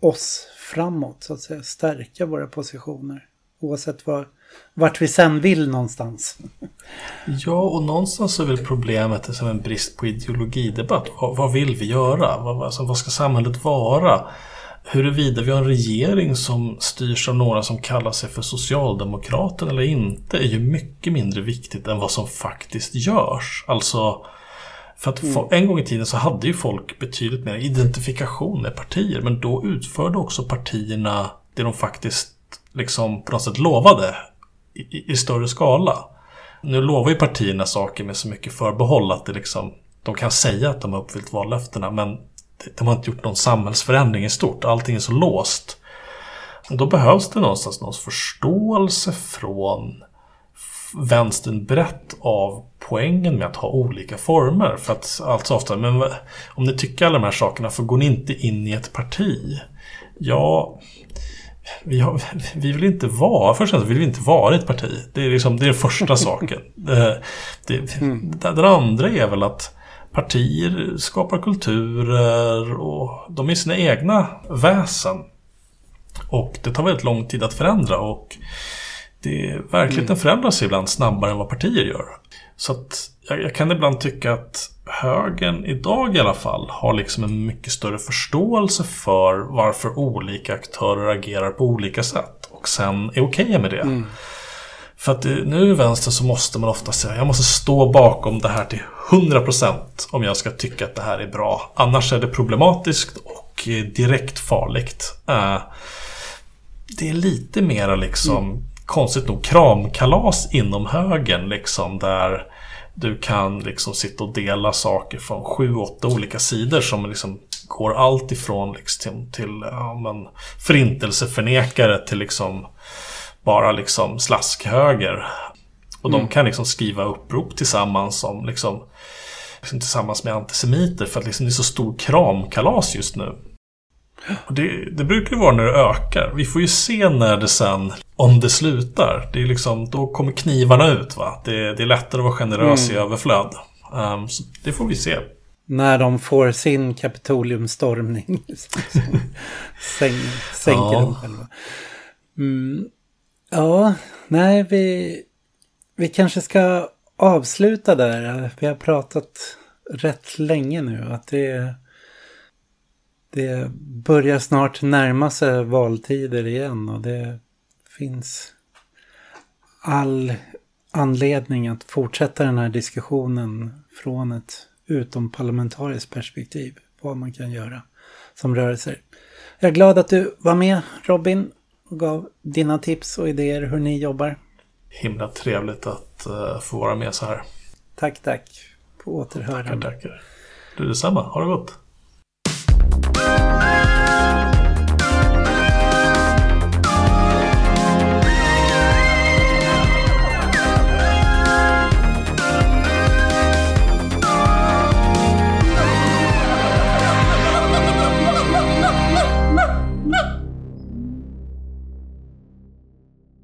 [SPEAKER 1] oss framåt så att säga, stärka våra positioner oavsett vad, vart vi sen vill någonstans.
[SPEAKER 2] Ja, och någonstans är väl problemet som en brist på ideologidebatt. Vad, vad vill vi göra? Vad, alltså, vad ska samhället vara? Huruvida vi har en regering som styrs av några som kallar sig för socialdemokrater eller inte är ju mycket mindre viktigt än vad som faktiskt görs. Alltså, för att mm. en gång i tiden så hade ju folk betydligt mer identifikation med partier men då utförde också partierna det de faktiskt liksom på något sätt lovade i, i större skala. Nu lovar ju partierna saker med så mycket förbehåll att det liksom, de kan säga att de har uppfyllt vallöftena men de har inte gjort någon samhällsförändring i stort. Allting är så låst. Då behövs det någonstans någon förståelse från vänstern brett av poängen med att ha olika former. För att allt så ofta, men om ni tycker alla de här sakerna, för går ni inte in i ett parti? Ja, vi, har, vi vill inte vara, först vill vi inte vara ett parti. Det är, liksom, det är första saken. Det, det, mm. Den andra är väl att partier skapar kulturer och de är sina egna väsen. Och det tar väldigt lång tid att förändra och det, verkligheten mm. förändras ibland snabbare än vad partier gör. Så att jag, jag, kan ibland tycka att högern idag i alla fall har liksom en mycket större förståelse för varför olika aktörer agerar på olika sätt. Och sen är okej okay med det. Mm. För att nu i vänster så måste man ofta säga jag måste stå bakom det här till 100% om jag ska tycka att det här är bra. Annars är det problematiskt och direkt farligt. Uh, det är lite mera liksom mm. Konstigt nog kramkalas inom högern liksom där du kan liksom sitta och dela saker från sju, åtta olika sidor som liksom går allt ifrån liksom till ja, men, förintelseförnekare till liksom bara liksom slaskhöger. Och mm. de kan liksom skriva upprop tillsammans som liksom, liksom tillsammans med antisemiter för att liksom det är så stor kramkalas just nu. Det, det brukar ju vara när det ökar. Vi får ju se när det sen, om det slutar. Det är liksom, då kommer knivarna ut. Va? Det, det är lättare att vara generös mm. i överflöd. Um, så det får vi se.
[SPEAKER 1] När de får sin kapitoliumstormning. Säng, sänker ja. de själva. Mm. Ja, nej vi, vi kanske ska avsluta där. Vi har pratat rätt länge nu. Att det det börjar snart närma sig valtider igen och det finns all anledning att fortsätta den här diskussionen från ett utomparlamentariskt perspektiv. Vad man kan göra som rörelser. Jag är glad att du var med Robin och gav dina tips och idéer hur ni jobbar.
[SPEAKER 2] Himla trevligt att uh, få vara med så här.
[SPEAKER 1] Tack, tack. På återhörande.
[SPEAKER 2] Tackar, tackar. Du detsamma. Ha det gott. Música